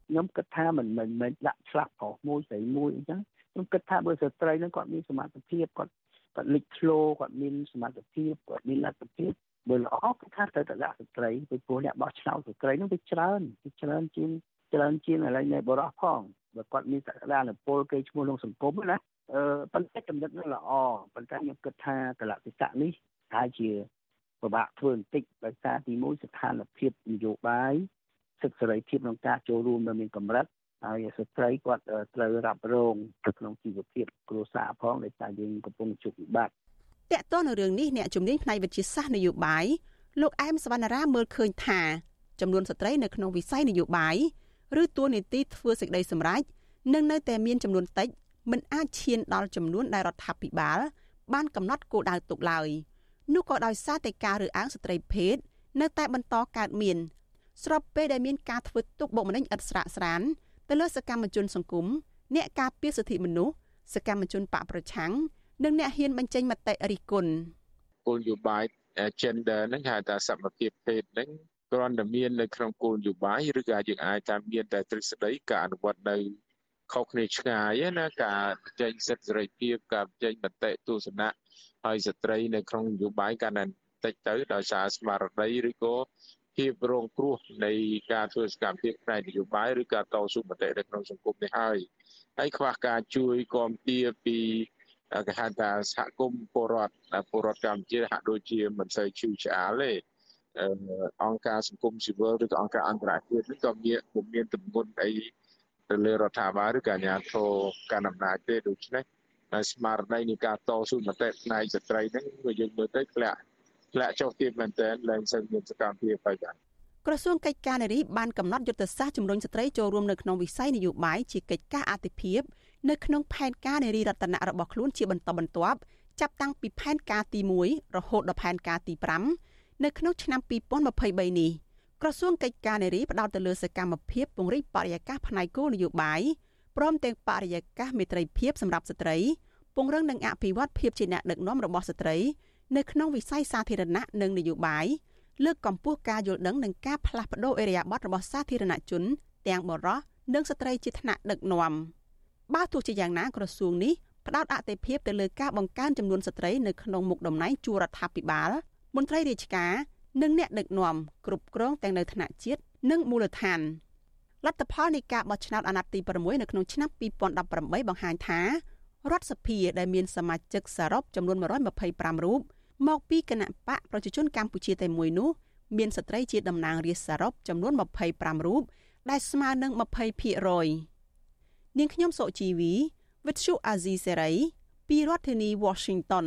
ខ្ញុំគិតថាមិនមិនមិនដាក់ឆ្លាស់ប្រុសមួយស្រីមួយអញ្ចឹងខ្ញុំគិតថាបើស្ត្រីហ្នឹងគាត់មានសមត្ថភាពគាត់គាត់លេចធ្លោគាត់មានសមត្ថភាពគាត់មានលទ្ធភាពបើល្អគឺថាត្រូវតែដាក់ស្ត្រីពីព្រោះអ្នកបោះឆ្នោតស្ត្រីហ្នឹងវាច្រើនវាច្រើនជាង ច្រើនជាងឥឡូវនៃបរោះផងបើគាត់មានសក្តានុពលគេឈ្មោះក្នុងសង្គមណាអឺប៉ុន្តែចំណុចនេះល្អប៉ុន្តែខ្ញុំគិតថាកលៈទេសៈនេះហើយជាពិបាកធ្វើបន្តិចដោយសារទីមួយស្ថានភាពនយោបាយសិទ្ធិសេរីភាពក្នុងការចូលរួមនៅមានកម្រិតហើយស្ត្រីគាត់ត្រូវរ៉ាប់រងទៅក្នុងជីវភាពគ្រួសារផងដោយសារយើងកំពុងជួបវិបត្តិតកតនៅរឿងនេះអ្នកជំនាញផ្នែកវិទ្យាសាស្ត្រនយោបាយលោកអែមសវណ្ណារាមើលឃើញថាចំនួនស្ត្រីនៅក្នុងវិស័យនយោបាយ ឬតួនាទីធ្វើសេចក្តីសម្រេចនឹងនៅតែមានចំនួនតិចមិនអាចឈានដល់ចំនួនដែលរដ្ឋាភិបាល បានកំណត់គោលដៅទុកឡើយនោះក៏ដោយសារតែការរើសអើងស្ត្រីភេទនៅតែបន្តកើតមាន ស្របពេលដែលមានការធ្វើទុកបុកម្នេញឥតស្រាកស្រានទៅលើសកម្មជនសង្គមអ្នកការពារសិទ្ធិមនុស្សសកម្មជនបកប្រឆាំងនិងអ្នកហ៊ានបញ្ចេញមតិរិះគន់គោលនយោបាយ gender ហ្នឹងហៅថាសមភាពភេទហ្នឹង គ្រាន់តែមាននៅក្នុងគោលនយោបាយឬក៏យើងអាចតាមមានតែទ្រឹស្ដីការអនុវត្តនៅខុសគ្នាឆ្ងាយណាការបញ្ចេញសិទ្ធិសេរីភាពការបញ្ចេញមតិទស្សនៈហើយស្ត្រីនៅក្នុងនយោបាយកាន់តែតិចទៅដោយសារស្មារតីឬក៏ភាពរងគ្រោះនៃការធ្វើសកម្មភាពផ្នែកនយោបាយឬការតស៊ូមតិនៅក្នុងសង្គមនេះហើយហើយខ្វះការជួយគាំទាពីគេហៅថាសហគមន៍ពលរដ្ឋពលរដ្ឋកម្ពុជាហាក់ដូចជាមិនសូវឈឺឆ្អាលទេ អង្គការសង្គមស៊ីវិលឬក៏អង្គការអន្តរជាតិនេះក៏មានពុំមានទំនុនអីទៅលើរដ្ឋាភិបាលឬក៏អាជ្ញាធរការអំណាចទេដូច្នេះហើយស្មារតីនៃការតស៊ូមតិផ្នែកស្ត្រីហ្នឹងវាយើងមើលទៅធ្លាក់ធ្លាក់ចុះទៀតមែនទែនឡើងសឹងមានសកម្មភាពបច្ចុប្បន្នក្រសួងកិច្ចការនារីបានកំណត់យុទ្ធសាស្ត្រជំរុញស្ត្រីចូលរួមនៅក្នុងវិស័យនយោបាយជាកិច្ចការអាទិភាពនៅក្នុងផែនការនារីរតនៈរបស់ខ្លួនជាបន្តបន្ទាប់ចាប់តាំងពីផែនការទី1រហូតដល់ផែនការទី5 នៅក្នុងឆ្នាំ2023នេះក្រសួងកិច្ចការនារីផ្ដោតទៅលើសកម្មភាពពង្រីកបរិយាកាសផ្នែកគោលនយោបាយព្រមទាំងបរិយាកាសមេត្រីភាពសម្រាប់ស្ត្រីពង្រឹងនិងអភិវឌ្ឍភាពជាអ្នកដឹកនាំរបស់ស្ត្រីនៅក្នុងវិស័យសាធារណៈនិងនយោបាយលើកកម្ពស់ការយល់ដឹងនិងការផ្លាស់ប្តូរអេរយាប័តរបស់សាធារណជន ទាំងបរិសុទ្ធនិងស្ត្រីជាថ្នាក់ដឹកនាំបើទោះជាយ៉ាងណាក្រសួងនេះផ្ដោតអតិភិបទៅលើការបង្កើនចំនួនស្ត្រីនៅក្នុងមុខតំណែងជួររដ្ឋាភិបាល មន្ត្រីរាជការនិងអ្នកដឹកនាំគ្រប់គ្រងទាំងនៅថ្នាក់ជាតិនិងមូលដ្ឋានលទ្ធផលនៃការបោះឆ្នោតអាណត្តិទី6នៅក្នុងឆ្នាំ2018បង្ហាញថារដ្ឋសភាដែលមានសមាជិកសរុបចំនួន125រូបមកពីគណៈបកប្រជាជនកម្ពុជាតែមួយនោះមានស្ត្រីជាតំណាងរាស្ត្រសរុបចំនួន25រូបដែលស្មើនឹង20%នាងខ្ញុំសុជីវីវិទ្យុអាស៊ីសេរីពីរដ្ឋធានី Washington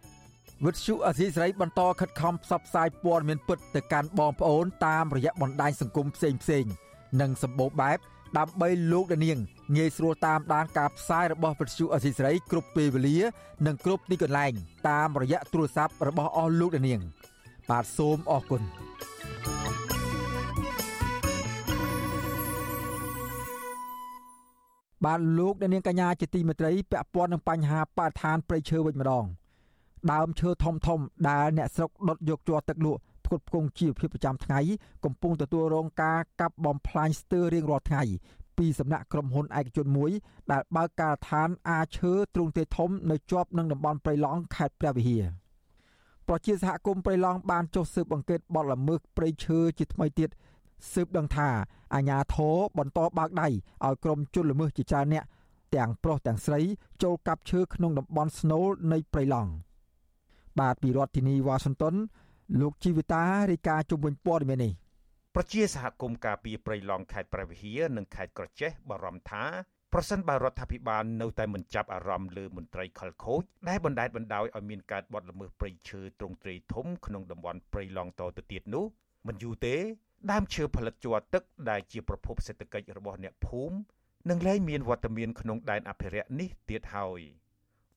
វិទ្យុអសីស្រីបន្តខិតខំផ្សព្វផ្សាយព័ត៌មានពិតទៅកាន់បងប្អូនតាមរយៈបណ្ដាញសង្គមផ្សេងផ្សេងនិងសម្បូរបែបដើម្បីលោកដានាងងាយស្រួលតាមដានការផ្សាយរបស់វិទ្យុអសីស្រីគ្រប់ពេលវេលា និងគ្រប់ទីកន្លែង តាមរយៈទូរស័ព្ទរបស់អស់លោកដានាង បាទសូមអរគុណបាទលោកដានាងកញ្ញាជាទីមេត្រីពាក់ព័ន្ធនឹងបញ្ហាបរិស្ថានព្រៃឈើវិញម្ដង ដើមឈើធំធំដែលអ្នកស្រុកដុតយកជាប់ទឹកលក់ផ្គត់ផ្គង់ជីវភាពប្រចាំថ្ងៃកំពុងទទួលរងការកាប់បំផ្លាញស្ទើររៀងរាល់ថ្ងៃពីសំណាក់ក្រុមហ៊ុនឯកជនមួយដែលបើកការដ្ឋានអាឈើទ្រង់ទ្រាយធំនៅជាប់នឹងតំបន់ព្រៃឡង់ខេត្តព្រះវិហារប្រជាសហគមន៍ព្រៃឡង់បានចុះស៊ើបអង្កេតបទល្មើសព្រៃឈើជាថ្មីទៀតស៊ើបដឹងថាអាញាធរបន្តបើកដៃឲ្យក្រុមជនល្មើសជាច្រើនអ្នកទាំងប្រុសទាំងស្រីចូលកាប់ឈើក្នុងតំបន់ស្នូលនៃព្រៃឡង់ បាទពីរដ្ឋធានីវ៉ាស៊ីនតោនលោកជីវិតារាយការណ៍ជុំវិញព័ត៌មាននេះប្រជាសហគមន៍ការពីព្រៃឡង់ខេត្តព្រះវិហារនិងខេត្តក្រចេះបារម្ភថាប្រសិនបើរដ្ឋាភិបាលនៅតែមិនចាប់អារម្មណ៍លើមន្ត្រីខលខូចដែលបណ្តែតបណ្តោយឲ្យមានការបទល្មើសព្រៃឈើទ្រង់ទ្រាយធំក្នុងតំបន់ព្រៃឡង់តទៅទៀតនោះមិនយូរទេដើមឈើផលិតជ័រទឹកដែលជាប្រភពសេដ្ឋកិច្ចរបស់អ្នកភូមិនឹងលែងមានវត្តមានក្នុងដែនអភិរក្សនេះទៀតហើយ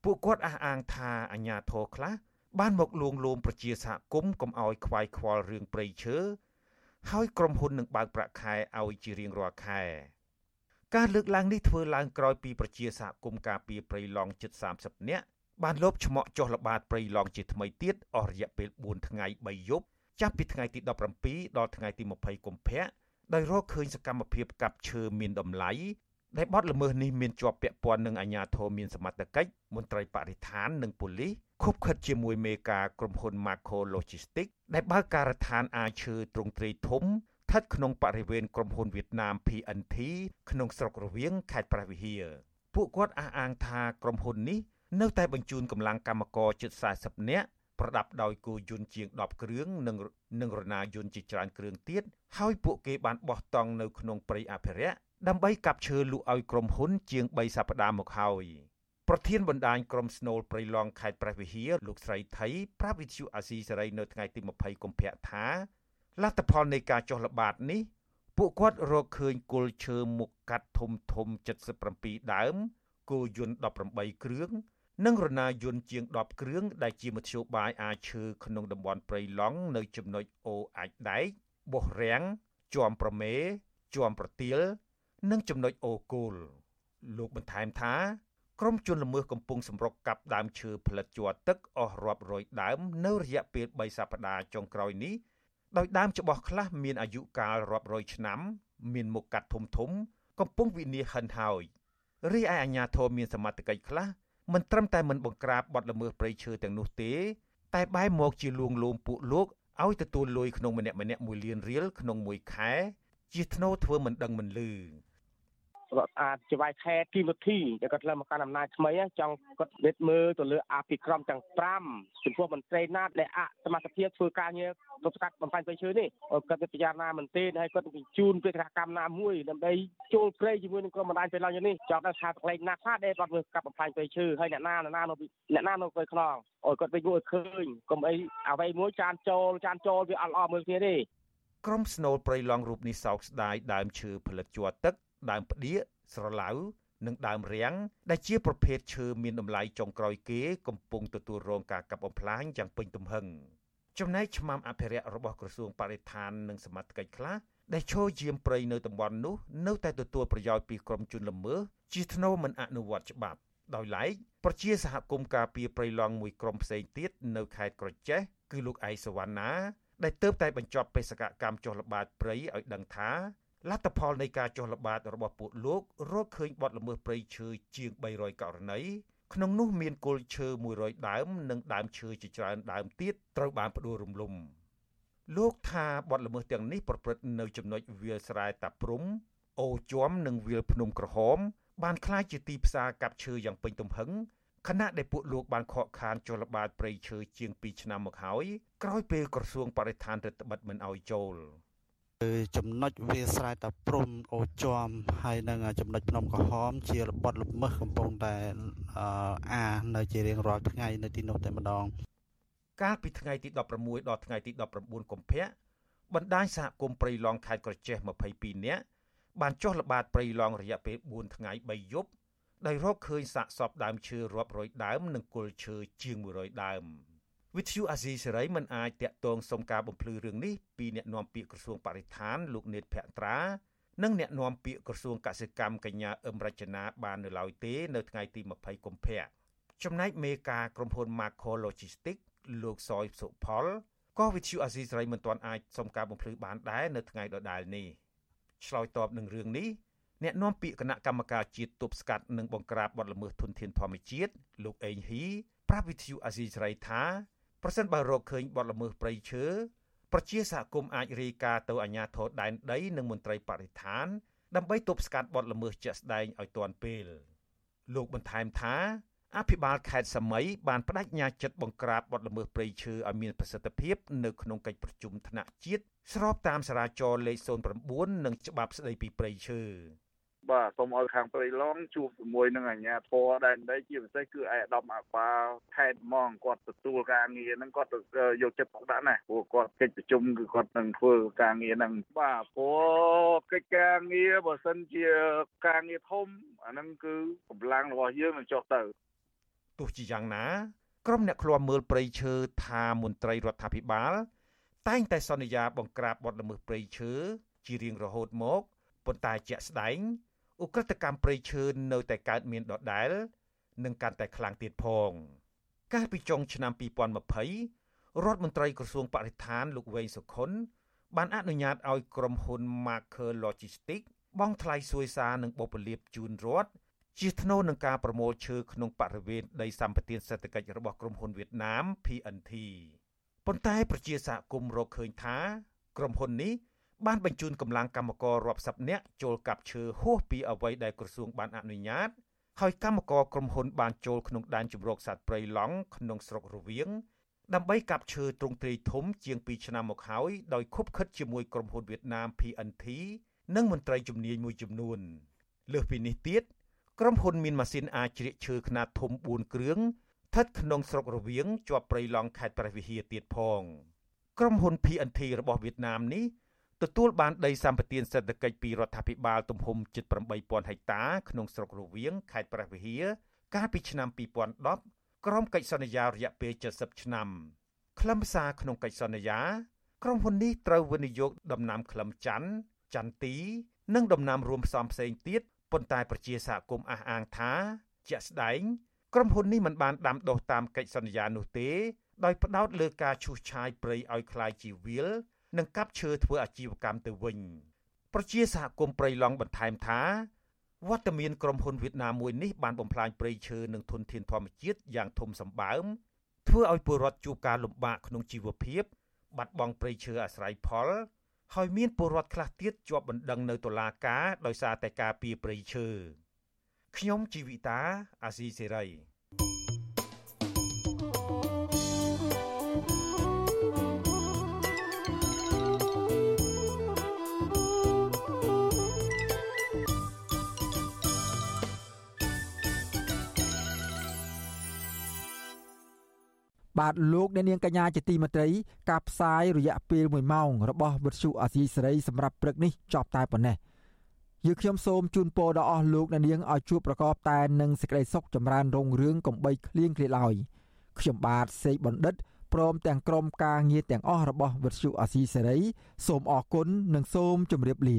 ពួកគាត់អះអាងថាអាញាធរខ្លះ បានមកលួងលោមប្រជាសហគមន៍កុំឲ្យខ្វាយខ្វល់រឿងព្រៃឈើហើយក្រុមហ៊ុននឹងបើកប្រាក់ខែឲ្យជារៀងរាល់ខែការលើកឡើងនេះធ្វើឡើងក្រោយពីប្រជាសហគមន៍ការពីព្រៃឡង់ជិត30នាក់បានលបឆ្មក់ចុះល្បាតព្រៃឡង់ជាថ្មីទៀតអស់រយៈពេល4ថ្ងៃ3យប់ចាប់ពីថ្ងៃទី17ដល់ថ្ងៃទី20កុម្ភៈដោយរកឃើញសកម្មភាពកាប់ឈើមានតម្លៃដែលបទល្មើសនេះមានជាប់ពាក់ព័ន្ធនឹងអាជ្ញាធរមានសមត្ថកិច្ចមន្ត្រីបរិស្ថាននិងប៉ូលីស ខុបខិតជាមួយមេការក្រុមហ៊ុន Macro Logistics ដែលបើកការដ្ឋានអាឈើទ្រង់ទ្រាយធំស្ថិតក្នុងបរិវេណក្រុមហ៊ុនវៀតណាម PNT ក្នុងស្រុករវៀងខេត្តព្រះវិហារពួកគាត់អះអាងថាក្រុមហ៊ុននេះនៅតែបញ្ជូនកម្លាំងកម្មករជិត40នាក់ប្រដាប់ដោយគោយន្តជាង10គ្រឿងនិងនិងរណាយន្តជាច្រើនគ្រឿងទៀតហើយពួកគេបានបោះតង់នៅក្នុងព្រៃអភិរក្សដើម្បីកាប់ឈើលក់ឲ្យក្រុមហ៊ុនជាង3សប្តាហ៍មកហើយ ប្រធានបណ្ដាញក្រុមស្នូលព្រៃឡង់ខេត្តព្រះវិហារលោកស្រីថៃប្រាប់វិទ្យុអាស៊ីសេរីនៅថ្ងៃទី20កុម្ភៈថាលទ្ធផលនៃការចុះល្បាតនេះ ពួកគាត់រកឃើញគល់ឈើមុខកាត់ធំធំ77ដើមគោយន្ត18គ្រឿងនិងរណាយន្តជាង10គ្រឿងដែលជាមធ្យោបាយអាចឈើក្នុងតំបន់ព្រៃឡង់នៅចំណុចអូអាចដែកបោះរាំងជាំប្រមេជាំប្រទៀលនិងចំណុចអូគោលលោកបន្ថែមថា ក្រុមជនល្មើសកំពុងសម្រុកកាប់ដើមឈើផលិតជ័រទឹកអស់រាប់រយដើមនៅរយៈពេល3សប្តាហ៍ចុងក្រោយនេះដោយដើមច្បោះខ្លះមានអាយុកាលរាប់រយឆ្នាំ មានមុខកាត់ធំធំ កំពុងវិនិច្ឆ័យហិនហើយរីឯអាជ្ញាធរមានសមត្ថកិច្ចខ្លះមិនត្រឹមតែមិនបង្ក្រាបបទល្មើសព្រៃឈើទាំងនោះទេ តែបែរមកជាលួងលោមពួកលោកឲ្យទទួលលុយក្នុងម្នាក់ម្នាក់1លានរៀលក្នុងមួយខែ ជាធ្នូធ្វើមិនដឹងមិនលឺ រដ្ឋអាចជាវាយខេតគីវិធីដែលគាត់ឡើងមកកាន់អំណាចថ្មីចង់គាត់វិតមើលទៅលើអភិក្រមទាំង5ចំពោះមន្ត្រីណាតដែលអសមត្ថភាពធ្វើការងារទប់ស្កាត់បំផាញ់ព្រៃឈើនេះគាត់ទៅពិចារណាមែនទេហើយគាត់បញ្ជូនពេលកម្មណាមួយដើម្បីចូលព្រៃជាមួយនឹងក្រុមបណ្ដាញព្រៃឡង់នេះចង់ដល់ថាកន្លែងណាខ្លះដែលគាត់ធ្វើកាប់បំផាញ់ព្រៃឈើហើយអ្នកណាអ្នកណានៅអ្នកណានៅព្រៃខ្នងអោយគាត់វិញមួយឃើញកុំអីអ្វីមួយចានចូលចានចូលវាអត់ល្អមើលគ្នាទេក្រុមស្នូលព្រៃឡង់រូបនេះសោកស្ដាយដើមឈើផលិតជ័រទឹក ដើមផ្ដៀកស្រឡៅនិងដើមរាំងដែលជាប្រភេទឈើមានតម្លៃចុងក្រោយគេកំពុងទទួលរងការកាប់បំផ្លាញយ៉ាងពេញទំហឹងចំណែកឆ្មាំអភិរក្សរបស់ក្រសួងបរិស្ថាននិងសមត្ថកិច្ចខ្លះដែលឈរយាមព្រៃនៅតំបន់នោះនៅតែទទួលប្រយោជន៍ពីក្រុមជនល្មើសជាធ្នូមិនអនុវត្តច្បាប់ដោយឡែកប្រជាសហគមន៍ការពីព្រៃឡង់មួយក្រុមផ្សេងទៀតនៅខេត្តក្រចេះគឺលោកឯកសវណ្ណាដែលទៅតែបញ្ចប់បេសកកម្មចុះល្បាតព្រៃឲ្យដឹងថា លទ្ធផលនៃការចុះល្បាតរបស់ពួកលោករកឃើញបទល្មើសព្រៃឈើជាង300ករណីក្នុងនោះមានគល់ឈើ100ដើមនិងដើមឈើជាច្រើនដើមទៀតត្រូវបានផ្ដួលរំលំលោកថាបទល្មើសទាំងនេះប្រព្រឹត្តនៅចំណុចវាលស្រែតាព្រំអូជាំនិងវាលភ្នំក្រហម បានក្លាយជាទីផ្សារកាប់ឈើយ៉ាងពេញទំហឹងខណៈដែលពួកលោកបានខកខានចុះល្បាតព្រៃឈើជាង2ឆ្នាំមកហើយក្រោយពេលក្រសួងបរិស្ថានរដ្ឋបិទមិនអោយចូល។ ចំណុចវាស្រែតាព្រំអូជាំហើយនឹងចំណុចភ្នំក្រហម ជារបត់ល្មើសកំពុងតែអានៅជារៀងរាល់ថ្ងៃនៅទីនោះតែម្ដង កាលពីថ្ងៃទី16ដល់ថ្ងៃទី19កុម្ភៈបណ្ដាញសហគមន៍ព្រៃឡង់ខេត្តក្រចេះ22នាក់បានចុះល្បាតព្រៃឡង់រយៈពេល4ថ្ងៃ3យប់ដោយរកឃើញសាកសពដើមឈើរាប់រយដើម និងគល់ឈើជាង100ដើម។ វិទ្យុអាស៊ីសេរីមិនអាចតាក់ទងសុំការបំភ្លឺរឿងនេះពីអ្នកនាំពាក្យក្រសួងបរិស្ថានលោកនេតភក្ត្រានិងអ្នកនាំពាក្យក្រសួងកសិកម្មកញ្ញាអឹមរចនាបាននៅឡើយទេ នៅថ្ងៃទី20កុម្ភៈចំណែកមេការក្រុមហ៊ុន Macro Logistics លោកសយសុផលក៏វិទ្យុអាស៊ីសេរីមិនទាន់អាចសុំការបំភ្លឺបានដែរនៅថ្ងៃដដែលនេះឆ្លើយតបនឹងរឿងនេះអ្នកនាំពាក្យគណៈកម្មការជាតិទប់ស្កាត់និងបង្ក្រាបបទល្មើសធនធានធម្មជាតិលោកអេងហ៊ីប្រាប់វិទ្យុអាស៊ីសេរីថា ប្រសិនបើរកឃើញបទល្មើសព្រៃឈើប្រជាសហគមន៍អាចរាយការណ៍ទៅអាជ្ញាធរដែនដីនិងមន្ត្រីបរិស្ថាន ដើម្បីទប់ស្កាត់បទល្មើសជាក់ស្ដែងឲ្យទាន់ពេលលោកបន្ថែមថាអភិបាលខេត្តសមីបានបដិញ្ញាចិត្តបង្ក្រាបបទល្មើសព្រៃឈើឲ្យមានប្រសិទ្ធភាពនៅក្នុងកិច្ចប្រជុំថ្នាក់ជាតិស្របតាមសារាចរណ៍លេខ09និងច្បាប់ស្តីពីព្រៃឈើ បាទសូមឲ្យខាងព្រៃឡង់ជួបជាមួយនឹងអាជ្ញាធរដែនដីជាពិសេសគឺឯកឧត្តមអាបាលខេត្តហ្មងគាត់ទទួលការងារហ្នឹងគាត់យកចិត្តទុកដាក់ណាស់ព្រោះគាត់កិច្ចប្រជុំគឺគាត់នឹងធ្វើការងារហ្នឹងបាទព្រោះកិច្ចការងារបើសិនជាការងារធំអាហ្នឹងគឺកម្លាំងរបស់យើងនឹងចុះទៅទោះជាយ៉ាងណាក្រុមអ្នកឃ្លាំមើលព្រៃឈើថាមន្ត្រីរដ្ឋាភិបាល តែងតែសន្យាបង្ក្រាបបទល្មើសព្រៃឈើជារៀងរហូតមកប៉ុន្តែជាក់ស្ដែង ឧក្រិដ្ឋកម្មព្រៃឈើនៅតែកើតមានដដែល និងកាន់តែខ្លាំងទៀតផង កាលពីចុងឆ្នាំ2020រដ្ឋមន្ត្រីក្រសួងបរិស្ថានលោកវែងសុខុនបានអនុញ្ញាតឲ្យក្រុមហ៊ុន Marker Logistics បង់ថ្លៃសួយសារនិងបុព្វលាភជូនរដ្ឋជាថ្នូរនឹងការប្រមូលឈើក្នុងបរិវេណដីសម្បត្តិសេដ្ឋកិច្ចរបស់ក្រុមហ៊ុនវៀតណាម PNT ប៉ុន្តែប្រជាសហគមន៍រកឃើញថា ក្រុមហ៊ុននេះ បានបញ្ជូនកម្លាំងកម្មកររាប់សិបនាក់ចូលកាប់ឈើហួសពីអ្វីដែលក្រសួងបានអនុញ្ញាតហើយកម្មករក្រុមហ៊ុនបានចូលក្នុងដែនជម្រកសត្វព្រៃឡង់ក្នុងស្រុករវៀងដើម្បីកាប់ឈើទ្រង់ទ្រាយធំជាង2ឆ្នាំមកហើយដោយខុបខិតជាមួយក្រុមហ៊ុនវៀតណាម PNT និងមន្ត្រីជំនាញមួយចំនួន លើសពីនេះទៀតក្រុមហ៊ុនមានម៉ាស៊ីនអាចជ្រៀកឈើខ្នាតធំ4គ្រឿងស្ថិតក្នុងស្រុករវៀងជាប់ព្រៃឡង់ខេត្តព្រះវិហារទៀតផងក្រុមហ៊ុន PNT របស់វៀតណាមនេះ ទទួលបានដីសម្បត្តិសេដ្ឋកិច្ចពីរដ្ឋាភិបាលទំហំជិត8000ហិកតាក្នុងស្រុករវៀងខេត្តព្រះវិហារកាលពីឆ្នាំ2010ក្រោមកិច្ចសន្យារយៈពេល70ឆ្នាំខ្លឹមសារក្នុងកិច្ចសន្យាក្រុមហ៊ុននេះត្រូវវិនិយោគដំណាំក្លឹមច័ន្ទចន្ទទី និងដំណាំរួមផ្សំផ្សេងទៀតប៉ុន្តែប្រជាសហគមន៍អះអាងថាជាក់ស្ដែងក្រុមហ៊ុននេះមិនបានដាំដុះតាមកិច្ចសន្យានោះទេដោយផ្ដោតលើការឈូសឆាយព្រៃឲ្យคล้ายជាវាល និងកាប់ឈើធ្វើអាជីវកម្មទៅវិញប្រជាសហគមន៍ព្រៃឡង់បន្ថែមថាវត្តមានក្រុមហ៊ុនវៀតណាមមួយនេះបានបំផ្លាញព្រៃឈើនិងធនធានធម្មជាតិយ៉ាងធំសម្បើមធ្វើឲ្យពលរដ្ឋជួបការលំបាកក្នុងជីវភាពបាត់បង់ព្រៃឈើអាស្រ័យផលហើយមានពលរដ្ឋខ្លះទៀតជាប់បណ្ដឹងនៅតុលាការដោយសារតែការពីព្រៃឈើខ្ញុំជីវិតាអាស៊ីសេរី បាទលោកអ្នកនាងកញ្ញាជាទីមេត្រីការផ្សាយរយៈពេល1ម៉ោងរបស់វិទ្យុអាស៊ីសេរីសម្រាប់ព្រឹកនេះចប់តែប៉ុណ្ណេះយើខ្ញុំសូមជូនពរដល់អស់លោកអ្នកនាងឲ្យជួបប្រកបតែនឹងសេចក្តីសុខចម្រើនរុងរឿងកំបីគ្លៀងគ្លាឡើយខ្ញុំបាទសេកបណ្ឌិតព្រមទាំងក្រុមការងារទាំងអស់របស់វិទ្យុអាស៊ីសេរីសូមអរគុណនិងសូមជម្រាបលា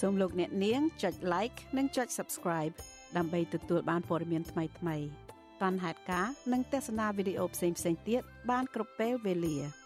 សូមលោកអ្នកនាងចុច like និងចុច subscribe ដើម្បីទទួលបានព័ត៌មានថ្មីៗតាន់ហេតុការនិងទស្សនាវីដេអូផ្សេងៗទៀតបានគ្រប់ពេលវេលា។